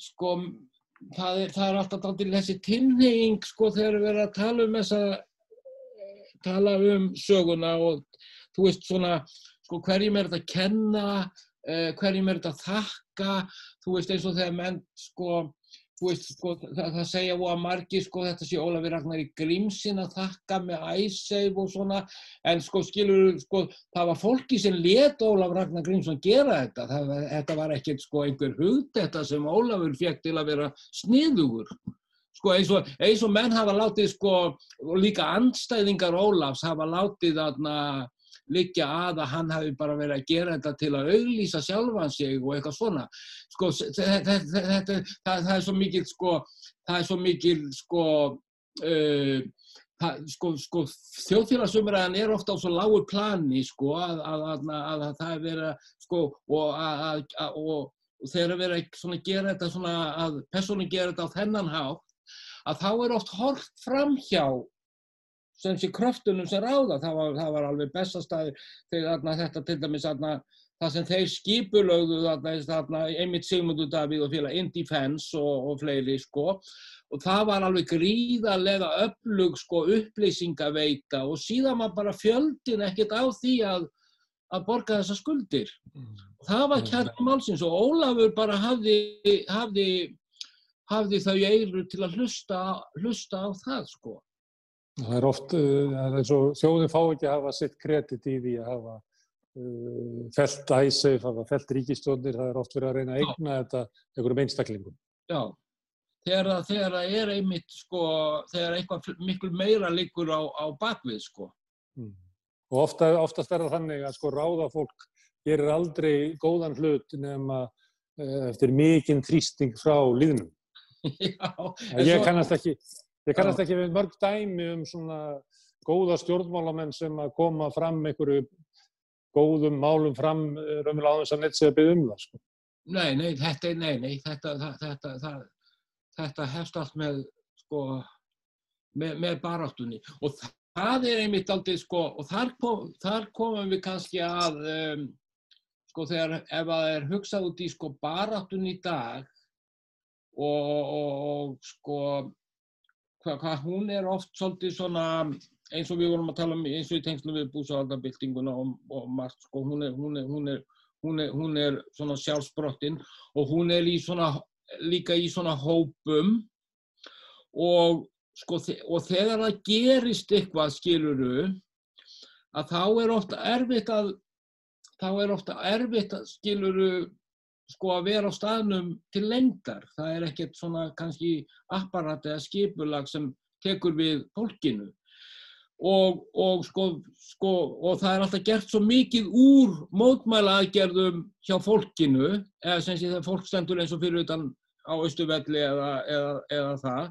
sko, það er, það er alltaf aldrei þessi tilneying sko þegar við erum að tala um þessa, tala um söguna og þú veist svona, sko, hverjum er þetta að kenna, uh, hverjum er þetta að þakka, þú veist eins og þegar menn, sko, þú veist, sko, það, það segja að margi, sko, þetta sé Ólafur Ragnar í grímsin að þakka með æsseif og svona, en sko, skilur, sko, það var fólki sem let Ólafur Ragnar Grímsson gera þetta, það, þetta var ekkert, sko, einhver hugd þetta sem Ólafur fekk til að vera sniðugur. Sko eins og, eins og menn hafa látið sko, líka andstæðingar Ólafs hafa látið þarna liggja að að hann hafi bara verið að gera þetta til að auglýsa sjálfan sig og eitthvað svona. Sko, þetta, þetta, það, það er svo mikil, sko, það er svo mikil, sko, uh, það, sko, sko, þjóðfélagsumræðan er ofta á svo lágu plani, sko, að, að, að, að það er verið, sko, og að, og, þegar að vera svona að gera þetta svona, að personin gera þetta á þennan hátt, að þá er oft hort fram hjá sem sé kröftunum sem ráða, það var, það var alveg bestastæður þegar þetta til dæmis þarna, það sem þeir skipulögðu þarna, einmitt Sigmundur Davíð og félag In Defense og, og fleiri sko og það var alveg gríðarlega öflug sko upplýsingaveita og síðan var bara fjöldin ekkert á því að, að borga þessa skuldir. Mm. Það var kærtum málsins og Ólafur bara hafði, hafði, hafði þau eiru til að hlusta, hlusta á það sko. Það er oft, uh, það er eins og þjóðin fá ekki að hafa sitt kredit í því að hafa uh, felt æsef, hafa felt ríkistjónir, það er oft verið að reyna að eigna þetta einhverjum einstaklingum. Já, þegar það, er einmitt sko, þegar eitthvað miklu meira liggur á, á bakvið sko. Mm. Og ofta, oftast er það þannig að sko ráða fólk gerir aldrei góðan hlut nema uh, eftir mikinn þrýsting frá líðnum. Já, ég svo... kannast ekki Ég kannast ekki við mörg dæmi um svona góða stjórnmálamenn sem að koma fram einhverju góðum málum fram eh, raunverulega á þess að neitt sé að byggja um það. Sko. Nei, nei, þetta nei, nei, þetta, þetta, þetta, þetta hefst allt með, sko, með, með baráttunni og það er einmitt aldrei, sko, og þar, kom, þar komum við kannski að, um, sko, þegar ef það er hugsað út í, sko, baráttunni í dag og, og, og sko, hvað, hvað hún er oft svolítið svona eins og við vorum að tala um eins og í tengslum við búsáhaldabildinguna og, og margt sko, hún er, hún er, hún er, hún er, hún er svona sjálfsbrottinn og hún er í svona, líka í svona hópum og sko, og þegar það gerist eitthvað skiluru að þá er ofta erfitt að þá er ofta erfitt að skiluru sko að vera á staðnum til lengdar. Það er ekkert svona kannski apparat eða skipulag sem tekur við fólkinu. Og, og, sko, sko, og það er alltaf gert svo mikið úr mótmæla aðgerðum hjá fólkinu, eða sem sé það fólk stendur eins og fyrir utan á Östuvelli eða, eða, eða það.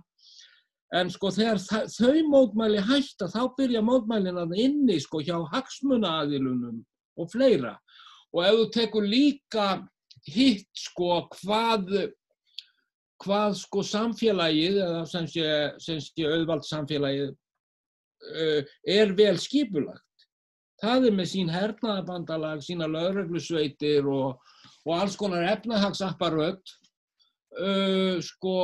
En sko þegar þau mótmæli hætta þá byrja mótmælin að inni sko hjá hagsmunaaðilunum og fleira. Og ef þú tekur líka hitt sko hvað, hvað sko samfélagið eða sem sé, sem sé auðvald samfélagið uh, er vel skipulagt. Það er með sín hernaðabandalag, sína lögreglusveitir og, og alls konar efnahagsapparöð uh, sko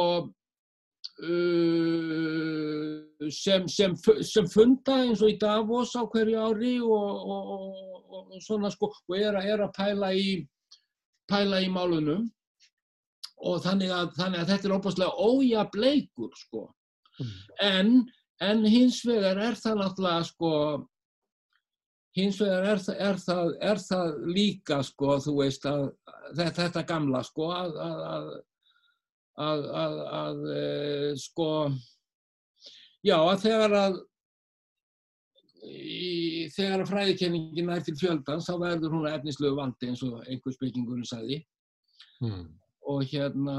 Uh, sem, sem, sem funda eins og í Davos á hverju ári og, og, og, svona sko og er, er að pæla í, pæla í málunum og þannig að, þannig að þetta er óbúslega ójableikur sko mm. en, en hins vegar er það náttúrulega sko hins vegar er, er, það, er það líka sko þú veist að þetta, þetta gamla sko að, að, að að, að, að e, sko, já að þegar að í, þegar að fræðikenningin er til fjöldans þá verður hún efnislegu vandi eins og einhver spekingurinn sagði mm. og hérna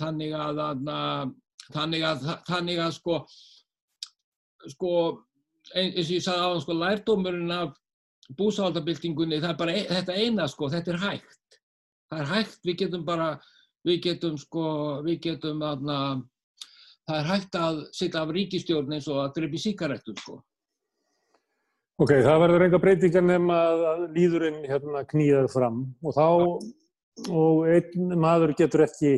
þannig að, að þannig að þannig að sko sko eins og ég sagði á hann sko lærdómurinn af búsáldabildingunni það er bara e þetta eina sko þetta er hægt það er hægt við getum bara við getum sko, við getum aðna, það er hægt að setja af ríkistjórn eins og að drefi síkaretum sko. Ok, það verður enga breytingar nefn að líðurinn hérna knýðar fram. Og þá, og einn maður getur ekki,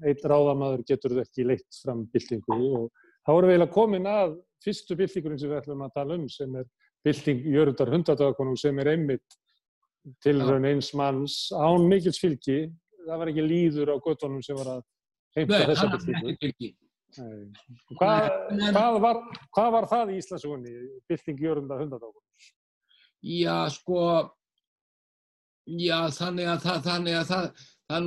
einn ráðamaður getur ekki leitt fram byltingu. Og þá erum við eiginlega komin að fyrstu byltingurinn sem við ætlum að tala um sem er bylting Jörgundar hundadakonung sem er einmitt til raun eins manns án mikils fylgi. Það var ekki líður á göttunum sem var að heimta þessa byltingu. Hvað, hvað, var, hvað var það í Íslandsugunni, bylting Jörgunda hundadákunum? Já, sko, já, þannig að það, þannig að það,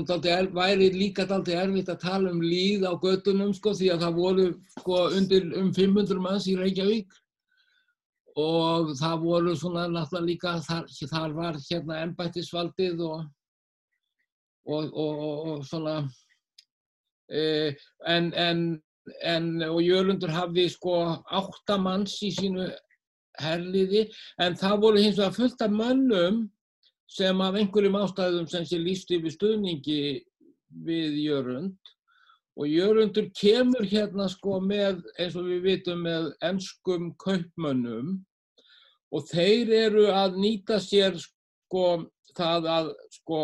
það er, væri líka aldrei erfitt að tala um líð á göttunum, sko, því að það voru, sko, undir um 500 manns í Reykjavík. Og það voru svona náttúrulega líka, þar, þar var hérna ennbættisvaldið og og, og, og svona eh, en, en, en og Jörgundur hafði sko áttamanns í sínu herliði en það voru hins vegar fullt af mönnum sem af einhverjum ástæðum sem sé lísti við stuðningi við Jörgund og Jörgundur kemur hérna sko með eins og við vitum með ennskum kaupmönnum. Og þeir eru að nýta sér sko það að sko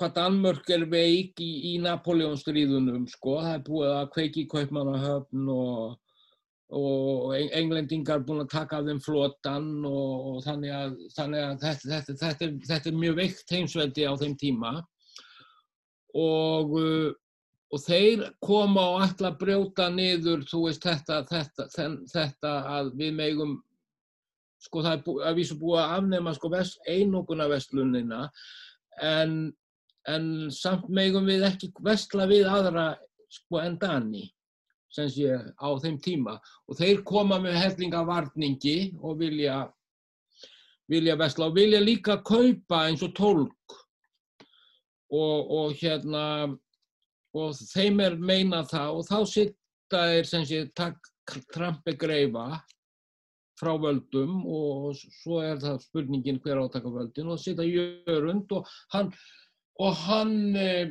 hvað Danmörk er veik í, í Napoleonstríðunum sko, það er búið að kveiki kaupmannahöfn og, og englendingar búin að taka af þeim flotan og, og þannig að, þannig að þetta, þetta, þetta, er, þetta er mjög veikt heimsveldi á þeim tíma. Og, og þeir koma og ætla að brjóta niður, þú veist, þetta að við megum sko það er búið, að vísu búið að afnema sko einoguna vestlunina en en samt megum við ekki vestla við aðra sko en Dani sem sé á þeim tíma. Og þeir koma með hellinga varningi og vilja vilja vestla og vilja líka kaupa eins og tólk og, og hérna og þeim er meina það. Og þá sitta þeir sem sé trampi greifa frá völdum og svo er það spurningin hver átaka völdin. Og sitta jörund og hann og hann, eh,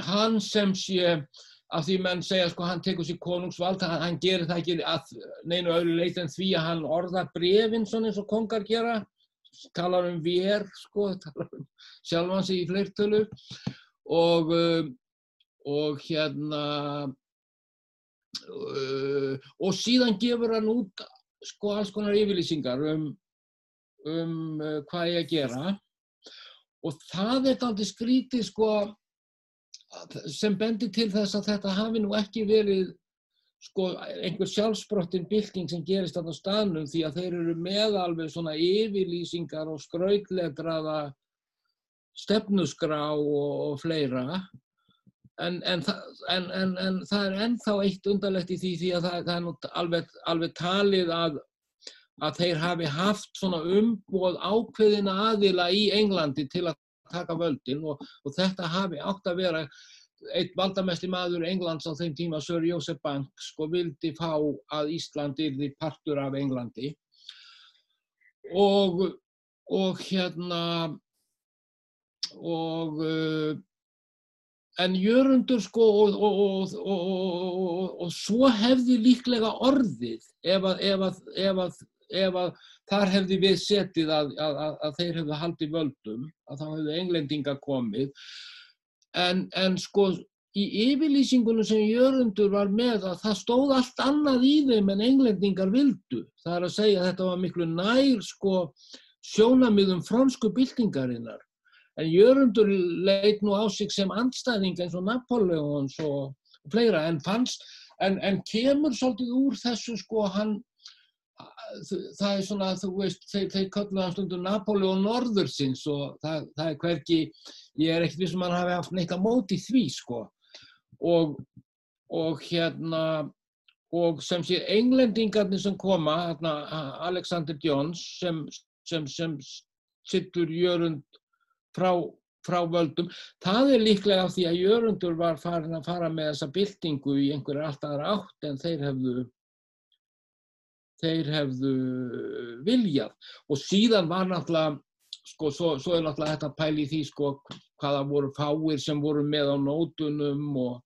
hann sem sé að því menn segja sko hann tekur sér konungsvald, hann, hann gerir það ekki að neinu öðru leit en því að hann orða brefin svona eins og kongar gera, talar um vér sko, talar um sjálfan sig í fleirtölu. Og, eh, og hérna uh, og síðan gefur hann út sko alls konar yfirlýsingar um, um uh, hvað ég að gera. Og það er aldrei skrítið sko sem bendir til þess að þetta hafi nú ekki verið sko einhver sjálfsbrottin bylting sem gerist á staðnum því að þeir eru með alveg svona yfirlýsingar og skrautlegraða stefnusgrá og, og fleira. En, en, en, en það er ennþá eitt undarlegt í því því að það, það er nú alveg, alveg talið að, að þeir hafi haft svona umboð ákveðina aðila í Englandi til að taka völdin og, og þetta hafi átt að vera eitt valdamesti maður Englands á þeim tíma, Sir Joseph Banks, sko vildi fá að Ísland yrði partur af Englandi. Og, og hérna og uh, en jörundur sko og, og, og svo hefði líklega orðið ef að, ef að, ef að, ef að þar hefði við setið að, að þeir hefðu haldið völdum, að þá hefðu englendinga komið en, en sko í yfirlýsingunum sem Jörgundur var með að það stóð allt annað í þeim en englendingar vildu. Það er að segja að þetta var miklu nær sko sjónamiðum fransku byltingarinnar. En Jörgundur leit nú á sig sem andstæðing eins og Napoleons og fleira en fannst, en, en kemur svolítið úr þessu sko hann það er svona, þú veist, þeir, þeir kallu hann stundum Napoleon Norðursins og það, það er hverki, ég er ekkert við sem um hann hafi haft neitt að móti því, sko. Og, og hérna, og sem sé, englendingarnir sem koma, hérna, Alexander Jones, sem, sem, sem sittur Jörund frá, frá völdum, það er líklega af því að Jörundur var farin að fara með þessa byltingu í einhverju alltaf aðra átt en þeir hefðu þeir hefðu viljað. Og síðan var náttúrulega sko, svo, svo er náttúrulega þetta pæli í því sko hvaða voru fáir sem voru með á nótunum og,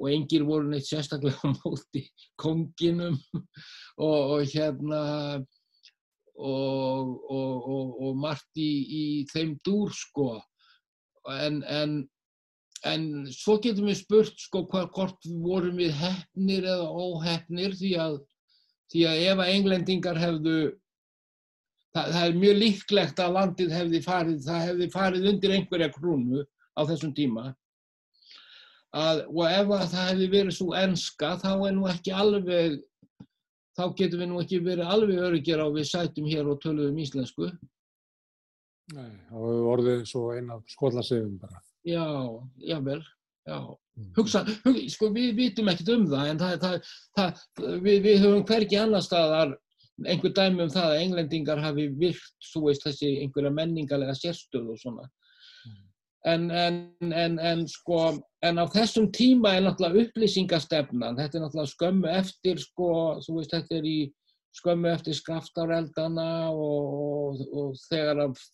og engir voru neitt sérstaklega á móti konginum. Og, og hérna og, og margt í, í þeim dúr sko. En, en En svo getum við spurt sko hvort vorum við hefnir eða óhefnir því að því að ef að englendingar hefðu það, það er mjög líklegt að landið hefði farið það hefði farið undir einhverja krúnu á þessum tíma að, og ef að það hefði verið svo enska þá er nú ekki alveg þá getum við nú ekki verið alveg öryggjar á við sætum hér og töluðum íslensku Nei, þá hefur orðið svo eina skólasegum bara Já, jável Já. Hugsa, hugsa, sko við vitum ekkert um það en það, það, það, við, við höfum hverki annar staðar einhver dæmi um það að englendingar hafi virt, þú veist, þessi einhverja menningarlega sérstöð og svona. Mm. En, en, en, en sko, en á þessum tíma er náttúrulega upplýsingastefnan, þetta er náttúrulega skömmu eftir, sko, þú veist, þetta er í skömmu eftir skraftáreldana og, og, og þegar að,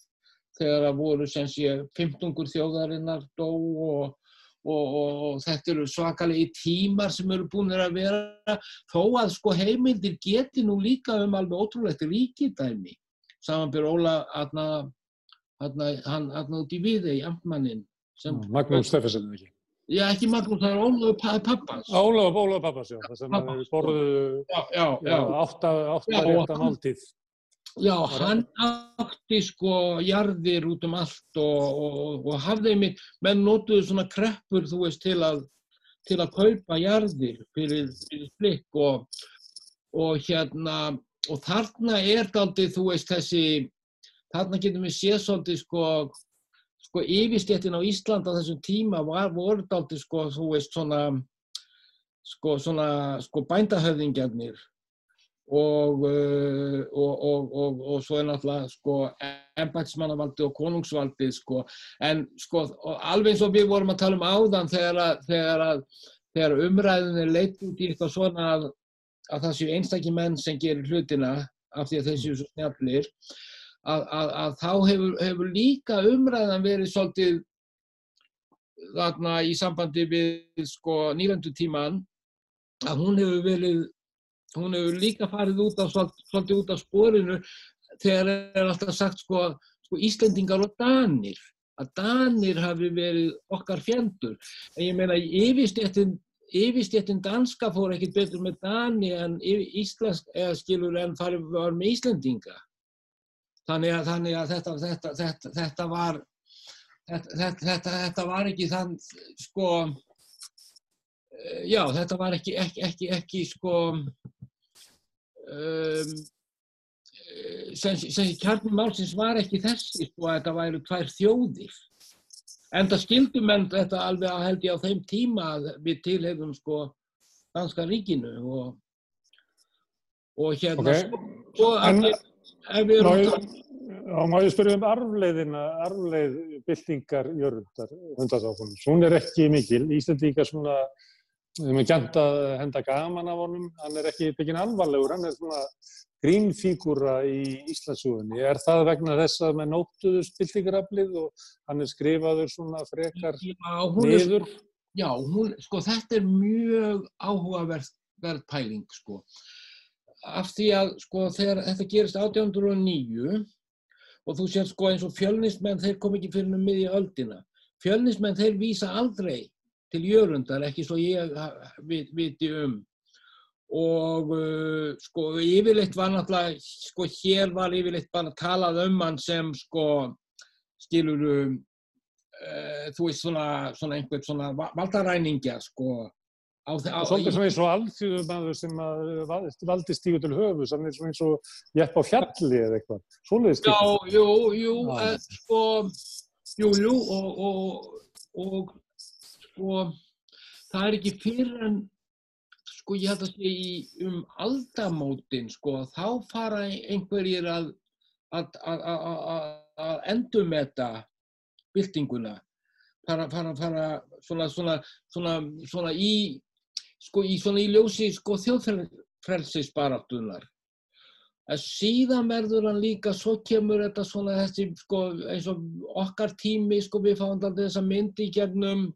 þegar að voru sem sé 15 þjóðarinnar dó og og, og, þetta eru svakalegi tímar sem eru búin að vera þó að sko heimildir geti nú líka um alveg ótrúlegt ríkidæmi samanbjörn Óla aðna, aðna, hann aðna út í viði í amtmannin Magnús Steffensen ekki Já, ekki Magnús, það er Ólaf Pappans. Ólaf Pappans, já. Það sem við borðuðu átta rétta máltíð. Já, hann átti sko jarðir út um allt og, og, og hafði mig, menn nótuðu svona kreppur, þú veist, til að, til að kaupa jarðir fyrir, fyrir flikk og, og hérna, og þarna er aldrei, þú veist, þessi, þarna getum við séð svolítið sko, sko yfirstéttin á Ísland á þessum tíma var, voru aldrei sko, þú veist, svona, sko, svona, sko bændahöfðingjarnir Og, uh, og, og, og svo er náttúrulega sko, embætismannavaldi og konungsvaldi sko. en sko, alveg eins og við vorum að tala um áðan þegar, að, þegar, að, þegar umræðinni leitt út í eitthvað svona að, að það séu einstakki menn sem gerir hlutina af því að þeir séu svo snjaflir að þá hefur, hefur líka umræðan verið svolítið þarna í sambandi við sko, nýlandu tíman að hún hefur verið hún hefur líka farið út af, svolítið út af sporinu þegar er alltaf sagt sko, sko Íslendingar og Danir að Danir hafi verið okkar fjendur en ég meina yfirstjettin danska fór ekkert betur með Dani en íslensk, eða skilur en farið var með Íslendinga. Þannig að, þannig að þetta, þetta, þetta, þetta var þetta var ekki þann sko eh, já, þetta var ekki, ekki, ekki, ekki sko um, sem, kjarni málsins var ekki þessi sko að þetta væru tvær þjóðir en það skildu menn þetta alveg að held ég á þeim tíma að við tilhefum sko danska ríkinu og og hérna Ok. svo, svo En- við, ef við erum já, má ég spyrja um arfleiðina, arfleið byltingar jörgundar hundasákunum. Hún er ekki mikil. Íslandíka svona, við erum gæmt að henda gaman af honum. Hann er ekki byggin alvarlegur, hann er svona grínfígúra í Íslandsugunni. Er það vegna þess að með nóttuðust byltingaraflið og hann er skrifaður svona frekar niður? Já, hún, sko, þetta er mjög áhugaverð verð pæling, sko. Af því að, sko, þegar þetta gerist 1809 og þú sér, sko, eins og fjölnismenn, þeir kom ekki fyrir um miðja öldina. Fjölnismenn, þeir vísa aldrei til jörundar, ekki svo ég viti um. Og, uh, sko, yfirleitt var náttúrulega, sko, hér var yfirleitt bara talað um hann sem, sko, skilur uh, þú veist svona, svona einhvern svona va- valdaræningja sko á, á, Svolítið svona eins og alþjóðumæður sem að val- valdi stígu til er svona eins og jepp á fjalli eða eitthvað. Svoleiðis Já, skiptir. jú, jú, Já. eh, sko, jú, jú, og, og, og, sko, það er ekki fyrir en, sko, ég held að sé í um aldamótin, sko, þá fara einhverjir að, að, að, að, að, að endumeta byltinguna, fara, fara, fara, svona, svona, svona, svona í, sko, í svona í ljósi, sko, þjóðfrelsisbaráttunar. En síðan verður hann líka, svo kemur þetta svona þessi, sko, eins og okkar tími, sko, við fáum alltaf þessa myndi gegnum,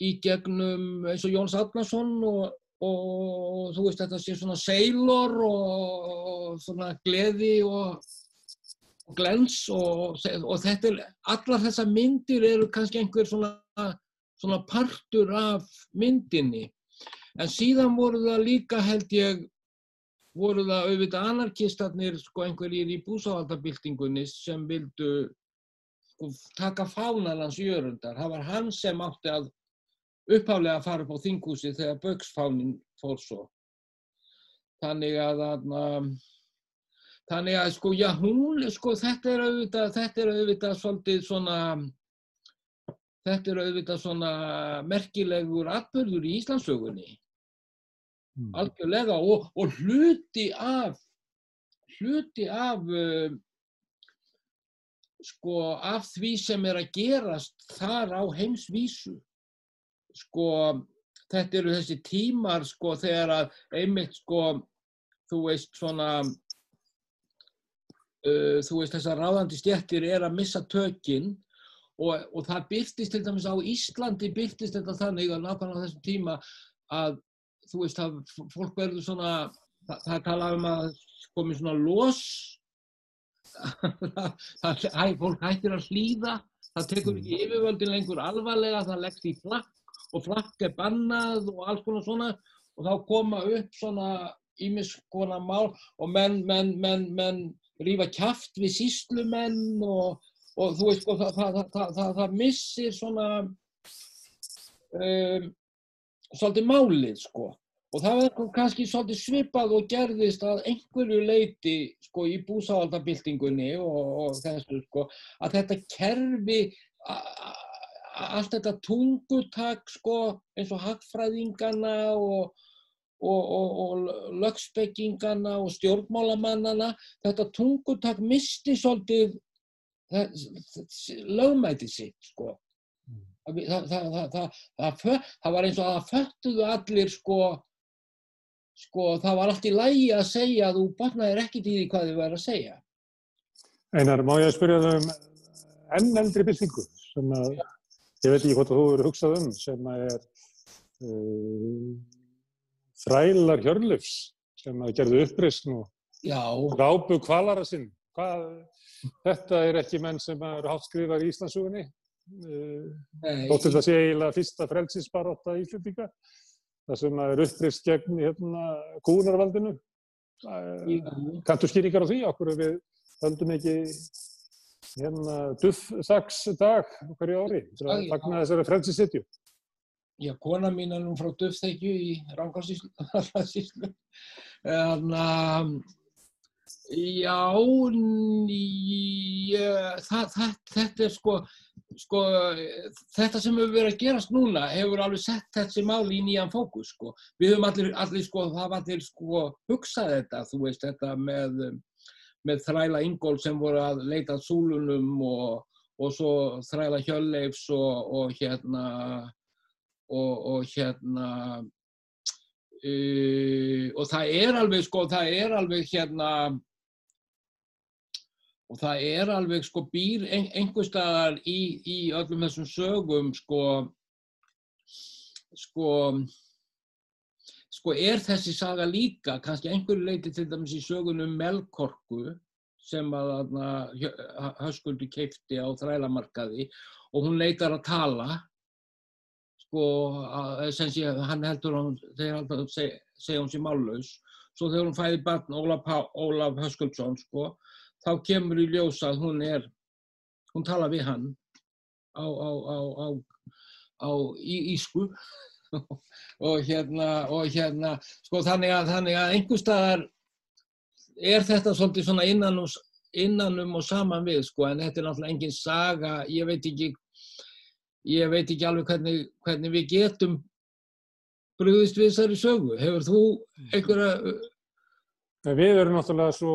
í gegnum eins og Jóns Árnason og, og þú veist þetta sé svona seilor og, svona gleði og, og glens og, og þetta er, allar þessa myndir eru kannski einhver svona, svona partur af myndinni. En síðan voru það líka held ég voru það auðvitað anarkistarnir, sko einhverjir í búsáhaldabildingunni sem vildu sko, taka fánan hans jörundar. Það var hann sem átti að upphaflega að fara upp á þinghúsi þegar bögsfánin fór svo. Þannig að, að þannig að sko, já, hún, sko, þetta er auðvitað, þetta er auðvitað svolítið svona, þetta er auðvitað svona merkilegur atbyrður í Íslandsögunni Mm. algjörlega og, og hluti af hluti af uh, sko af því sem er að gerast þar á heimsvísu sko þetta eru þessi tímar sko þegar að einmitt sko þú veist svona uh, þú veist þessar ráðandi stjettir er að missa tökin og, og það byrtist til dæmis á Íslandi byrtist þetta þannig að nákvæmlega á þessum tíma að þú veist að fólk verður svona, það, það tala um að komi svona los, það, það, fólk hættir að hlýða, það tekur ekki yfirvöldin lengur alvarlega, það leggst í flakk og flakk er bannað og alls konar svona. Og þá koma upp svona ímiskona mál og menn, menn, menn, menn rífa kjaft við síslumenn og, og þú veist, sko, það, það, það, það, missir svona um, svolítið málið sko. Og það var kannski svolítið svipað og gerðist að einhverju leiti sko í búsáhaldabildingunni og, og þessu sko að þetta kerfi allt þetta tungutak sko eins og hagfræðingana og, og, og lögspekingana og stjórnmálamannana þetta tungutak misti svolítið lögmæti sitt sko. Það, það, það, það var eins og að það föttuðu allir sko, sko, það var allt í lægi að segja að þú botnaðir ekkert í því hvað þið væri að segja. Einar, má ég að spyrja þau um enn eldri byltingu sem að, ég veit ekki hvort þú eru hugsað um, sem að er uh, þrælar hjörlufs sem að gerðu uppreysn og rápu kvalara sinn. Hvað, þetta er ekki menn sem eru hátt skrifar í Íslandsugunni? Þóttu þetta sé eiginlega fyrsta frelsinsbaróta Íslandinga? það sem er upprist gegn hérna, kúnarvaldinu. Kanntu skýringar á því okkur við höldum ekki hérna duffsags dag hverju ári til að fagna þessari frelsisitju? Já, kona mín er nú frá duffþekju í. En um, já, ég, það, það, þetta er sko, sko, þetta sem hefur verið að gerast núna hefur alveg sett þessi máli í nýjan fókus sko. Við höfum allir, allir sko, það var allir sko hugsað þetta, þú veist, þetta með, með þræla Ingól sem voru að leita súlunum og, og svo þræla Hjölleifs og, og hérna, og, og hérna, uh, og það er alveg sko, það er alveg hérna, og það er alveg sko býr ein, einhver staðar í, í öllum þessum sögum sko sko sko er þessi saga líka kannski einhverju leiti til dæmis í sögunum Melkorku sem að höskuldu keipti á þrælamarkaði og hún leitar að tala. Sko sem sé hann heldur hann þegar hann segja, segja hún sér mállaus. Svo þegar hún fæði barn Ólaf, Ólaf Höskuldsson sko þá kemur í ljósa að hún er, hún tala við hann á, á, á, á ísku og hérna, og hérna, sko þannig að, þannig að einhver staðar er þetta svolítið svona innan um, innanum og saman við, sko, en þetta er náttúrulega engin saga, ég veit ekki, ég veit ekki alveg hvernig, hvernig við getum brúðist við þessari sögu. Hefur þú einhverja Við erum náttúrulega svo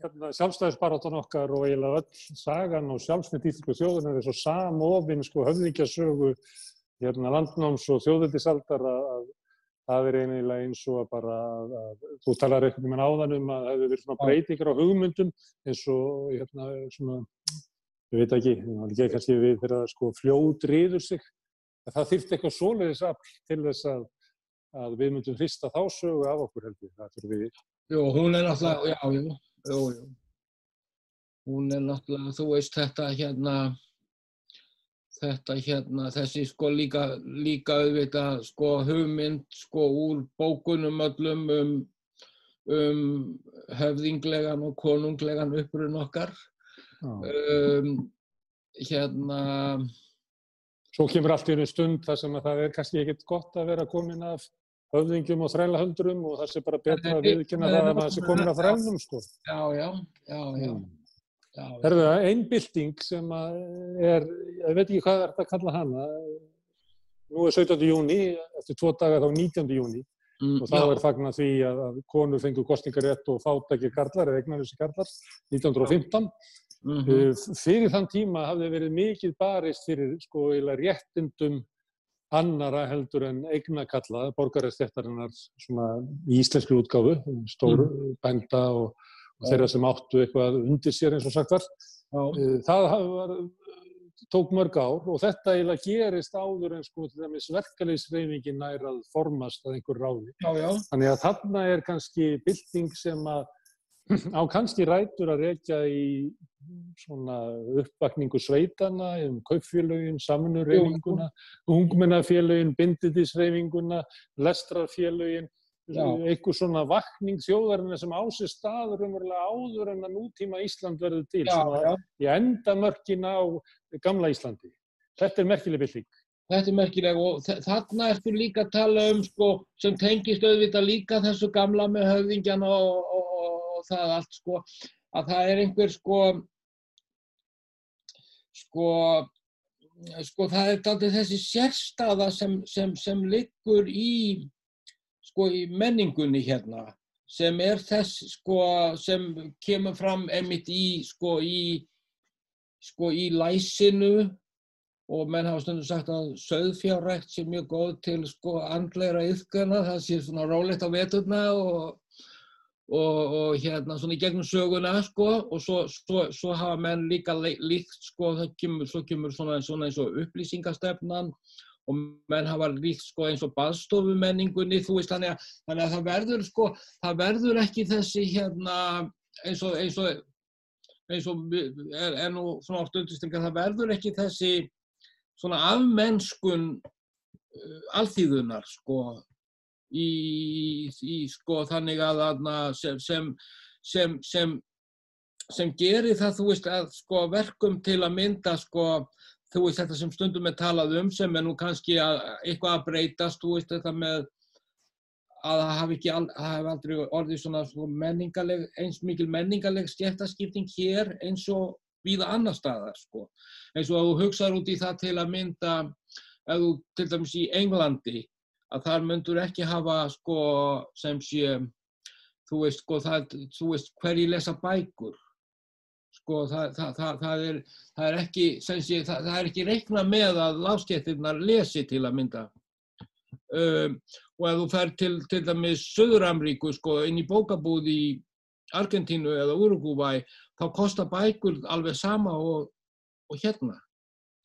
hérna, sjálfstæðisbarátan okkar og eiginlega öll sagan og sjálfsnitt íþjóku þjóðunar er svo samofinn sko höfðingjasögu hérna, landnáms og þjóðveldisaldar að það er eiginlega eins og að bara að, að, þú talar eitthvað með áðan um að það hefur verið svona breytingar á hugmyndum eins og hérna svona, ég veit ekki, það er kannski við að sko fljóð riður sig. Það þýrt eitthvað svoleiðis afl til þess að, að við myndum hrista þá sögu af okkur heldur, það fyrir við Jú, hún er náttúrulega, já, jú, jú, jú. Hún er náttúrulega, þú veist þetta hérna, þetta hérna, þessi sko líka, líka auðvitað sko hugmynd sko úr bókunum öllum um, um höfðinglegan og konunglegan upprun okkar. Um, hérna... Svo kemur allt í einu stund þar sem að það er kannski ekkert gott að vera komin af höfðingjum og þrælahöldrum og það sé bara betra að viðkynna það að það sé komin að þrælnum sko. Já, já, já, já. já Það, einn bylting sem er, ég veit ekki hvað er þetta að kalla hana, nú er 17. júni, eftir tvo daga þá 19. júni mm, og þá já. er fagnar því að, að konur fengur kostningarétt og fátakir karlar eða eignarlösi karlar 1915. Mm -hmm. Fyrir þann tíma hafði verið mikið barist fyrir sko eða réttindum annara heldur en eignakalla borgaræðstjættarinnar í íslenskri útgáfu, stóru mm. bænda og, og þeirra sem áttu eitthvað undir sér eins og sagt var. Já. Eh, það var, tók mörg ár og þetta eiginlega gerist áður en sko til dæmis verkefliðsreifingin nær að formast að einhver ráði. Já, já. Þannig að þarna er kannski bylting sem að á kannski rætur að reykja í svona uppvakningu sveitana um kaupfélögin, samnurreifinguna, ungmennafélögin, bindindisreifinguna, lestrarfélögin, eitthvað svona vakning þjóðarinnar sem ásir staður umverulega áður en að nútíma Ísland verður til, já, já. í endamörkin á gamla Íslandi. Þetta er merkileg bylling. Þetta er merkileg og þarna ertu líka að tala um sko, sem tengist auðvitað líka þessu gamla með höfðingjan og, og og það allt sko að það er einhver sko sko sko það er aldrei þessi sérstaða sem, sem, sem liggur í sko í menningunni hérna sem er þess sko sem kemur fram emitt í sko í sko í læsinu. Og menn hafa stundum sagt að söðfjárrækt sé mjög góð til sko andleira yfkana, það sé svona rólegt á veturna og og, og hérna svona í gegnum söguna sko. Og svo, svo, svo hafa menn líka líkt sko það kemur, svo kemur svona, svona eins og upplýsingastefnan og menn hafa líkt sko eins og baðstofumenningunni þú veist þannig að, þannig að það verður sko það verður ekki þessi hérna eins og eins og, eins og er, er nú svona oft undirstilgar það verður ekki þessi svona afmennskun uh, alþýðunar sko í, í sko þannig að þarna sem, sem, sem, sem, sem gerir það, þú veist, að sko verkum til að mynda sko, þú veist, þetta sem stundum er talað um sem er nú kannski að, eitthvað að breytast, þú veist, þetta með að það hafi ekki það hafi aldrei orðið svona sko, menningaleg, eins mikil menningaleg stjættaskipting hér eins og víða annar staðar sko. eins og að þú hugsaður út í það til að mynda ef þú til dæmis í Englandi að þar myndur ekki hafa sko sem sé þú veist sko það, þú veist hverji lesa bækur sko það, það, það er, er ekki það er ekki reikna með að láskettirnar lesi til að mynda. Um, og ef þú fer til til dæmis Söður-Amríku sko inn í bókabúð í Argentínu eða Uruguay þá kostar bækur alveg sama og, og hérna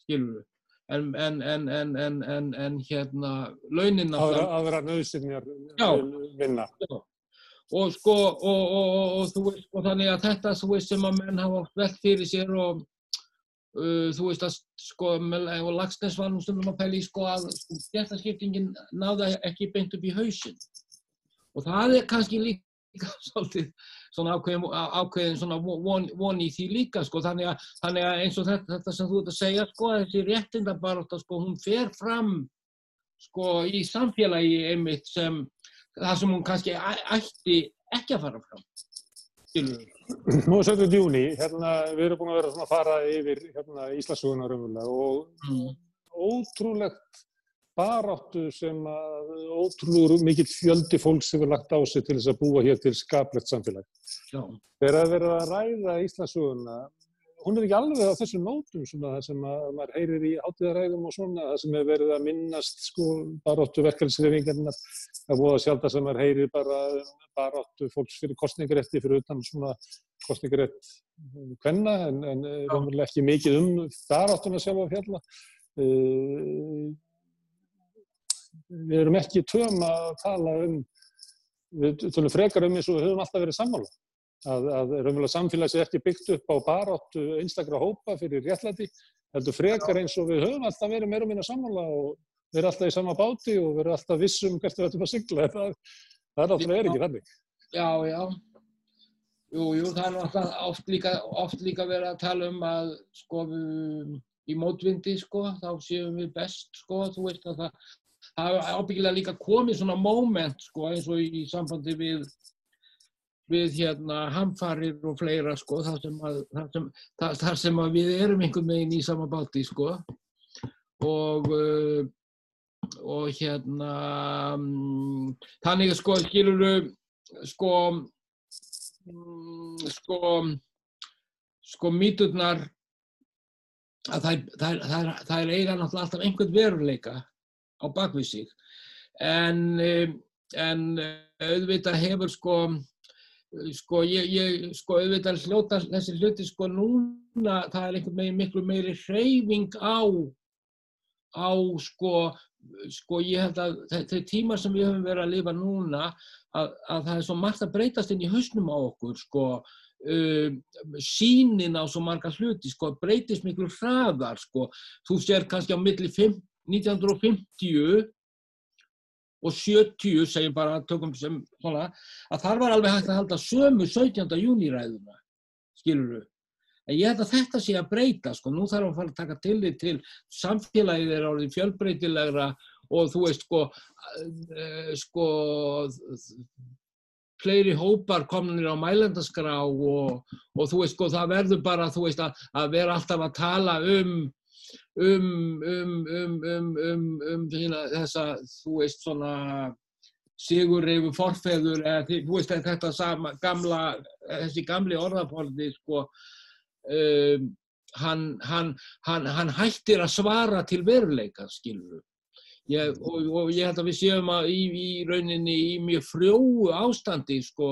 skilur við en, en, en, en hérna launin aðra, aðra nöðsynjar vinna. Já. Og sko og, og, og þú veist og þannig að þetta þú veist sem að menn hafa velt fyrir sér og uh, þú veist að sko og Lagsnes var nú stundum að pæli sko að þetta skiptingin náða ekki beint upp í hausin og það er kannski líka svolítið svona ákveðin, ákveðin svona von, von í því líka sko þannig að, þannig að eins og þetta, þetta sem þú ert að segja sko þessi réttindabaróta sko hún fer fram sko í samfélagi einmitt sem það sem hún kannski ætti ekki að fara fram Nú er 17. júni hérna við erum búin að vera að fara yfir hérna Íslandssugunar og mm. ótrúlegt baráttu sem að ótrúlega mikill fjöldi fólks hefur lagt á sig til þess að búa hér til skaplegt samfélag. Þegar að vera að ræða Íslandsuguna, hún er ekki alveg á þessum nótum svona sem að maður heyrir í átíðaræðum og svona, það sem hefur verið að minnast sko baráttu verkefælsrifingarnar, það að sjálf það sem maður heyrir bara baráttu fólks fyrir kostningarétti fyrir utan svona kostningarétt hvenna en, en ekki mikið um baráttuna sjálf að fjalla. Uh, við erum ekki töm að tala um, við tölum frekar um eins og við höfum alltaf verið sammála. Að, að raunverulega samfélags er ekki byggt upp á baráttu einstakra hópa fyrir réttlæti, heldur frekar eins og við höfum alltaf verið meira og minna sammála og við erum alltaf í sama báti og við erum alltaf vissum hvert við ættum að sigla. Það, það er alltaf er ekki þannig. Já, já. Jú, jú, það er alltaf oft líka, oft líka verið að tala um að sko við í mótvindi sko, þá séum við best sko, þú veist að það, það er ábyggilega líka komið svona moment sko eins og í sambandi við við hérna hamfarir og fleira sko þar sem, að, þar sem, þar, þar sem við erum einhvern veginn í sama báti sko. Og uh, og hérna um, þannig að sko skiluru sko um, sko sko míturnar að það, er eiga náttúrulega alltaf einhvern veruleika á bakvið sig. En, en auðvitað hefur sko sko ég, ég sko auðvitað hljóta þessi hluti sko núna það er einhvern veginn miklu meiri hreyfing á á sko sko ég held að þeir tímar sem við höfum verið að lifa núna að, að það er svo margt að breytast inn í hausnum á okkur sko uh, sínin á svo marga hluti sko breytist miklu hraðar sko. Þú sér kannski á milli 5 1950 og 70, segjum bara, tökum sem svona, að þar var alveg hægt að halda sömu 17. júniræðuna, skilur þú? En ég held að þetta sé að breyta, sko, nú þarf að fara að taka til því til samfélagið er árið fjölbreytilegra og þú veist, sko, uh, sko, fleiri hópar kominir á mælendaskrá og, og þú veist, sko, það verður bara, þú veist, að, að vera alltaf að tala um um, um, um, um hérna, þessa, þú veist, svona sigurreifu forfeður eða þú veist þetta sama, gamla, þessi gamli orðaforði sko, hann, hann, hann, hann hættir að svara til veruleika, skilur ég, og, og ég held að við séum að í, í rauninni í mjög frjóu ástandi sko,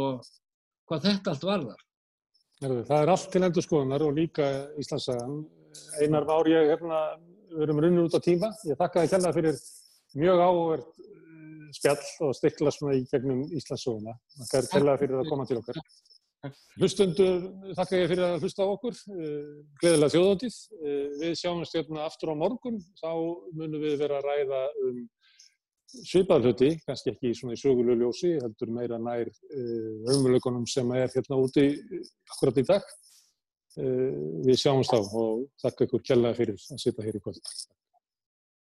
hvað þetta allt varðar. Það er allt til endur skoðunar og líka Íslandsagan Einar Már, ég hérna, við erum runnið út á tíma. Ég þakka þið kella fyrir mjög áverð eh, spjall og stikla svona í gegnum Íslandsóðuna. Þakka þið kella fyrir að koma til okkar. Hlustundur, þakka ég fyrir að hlusta á okkur. Eh, gleðilega þjóðótið. Eh, við sjáumst hérna aftur á morgun. Þá munum við vera að ræða um svipað hluti, kannski ekki svona í sögulegu ljósi, heldur meira nær raunmjöleikunum sem er hérna úti akkurat í dag. Við sjáumst á og þakka ykkur kjallaði fyrir að sitja hér í kvöld.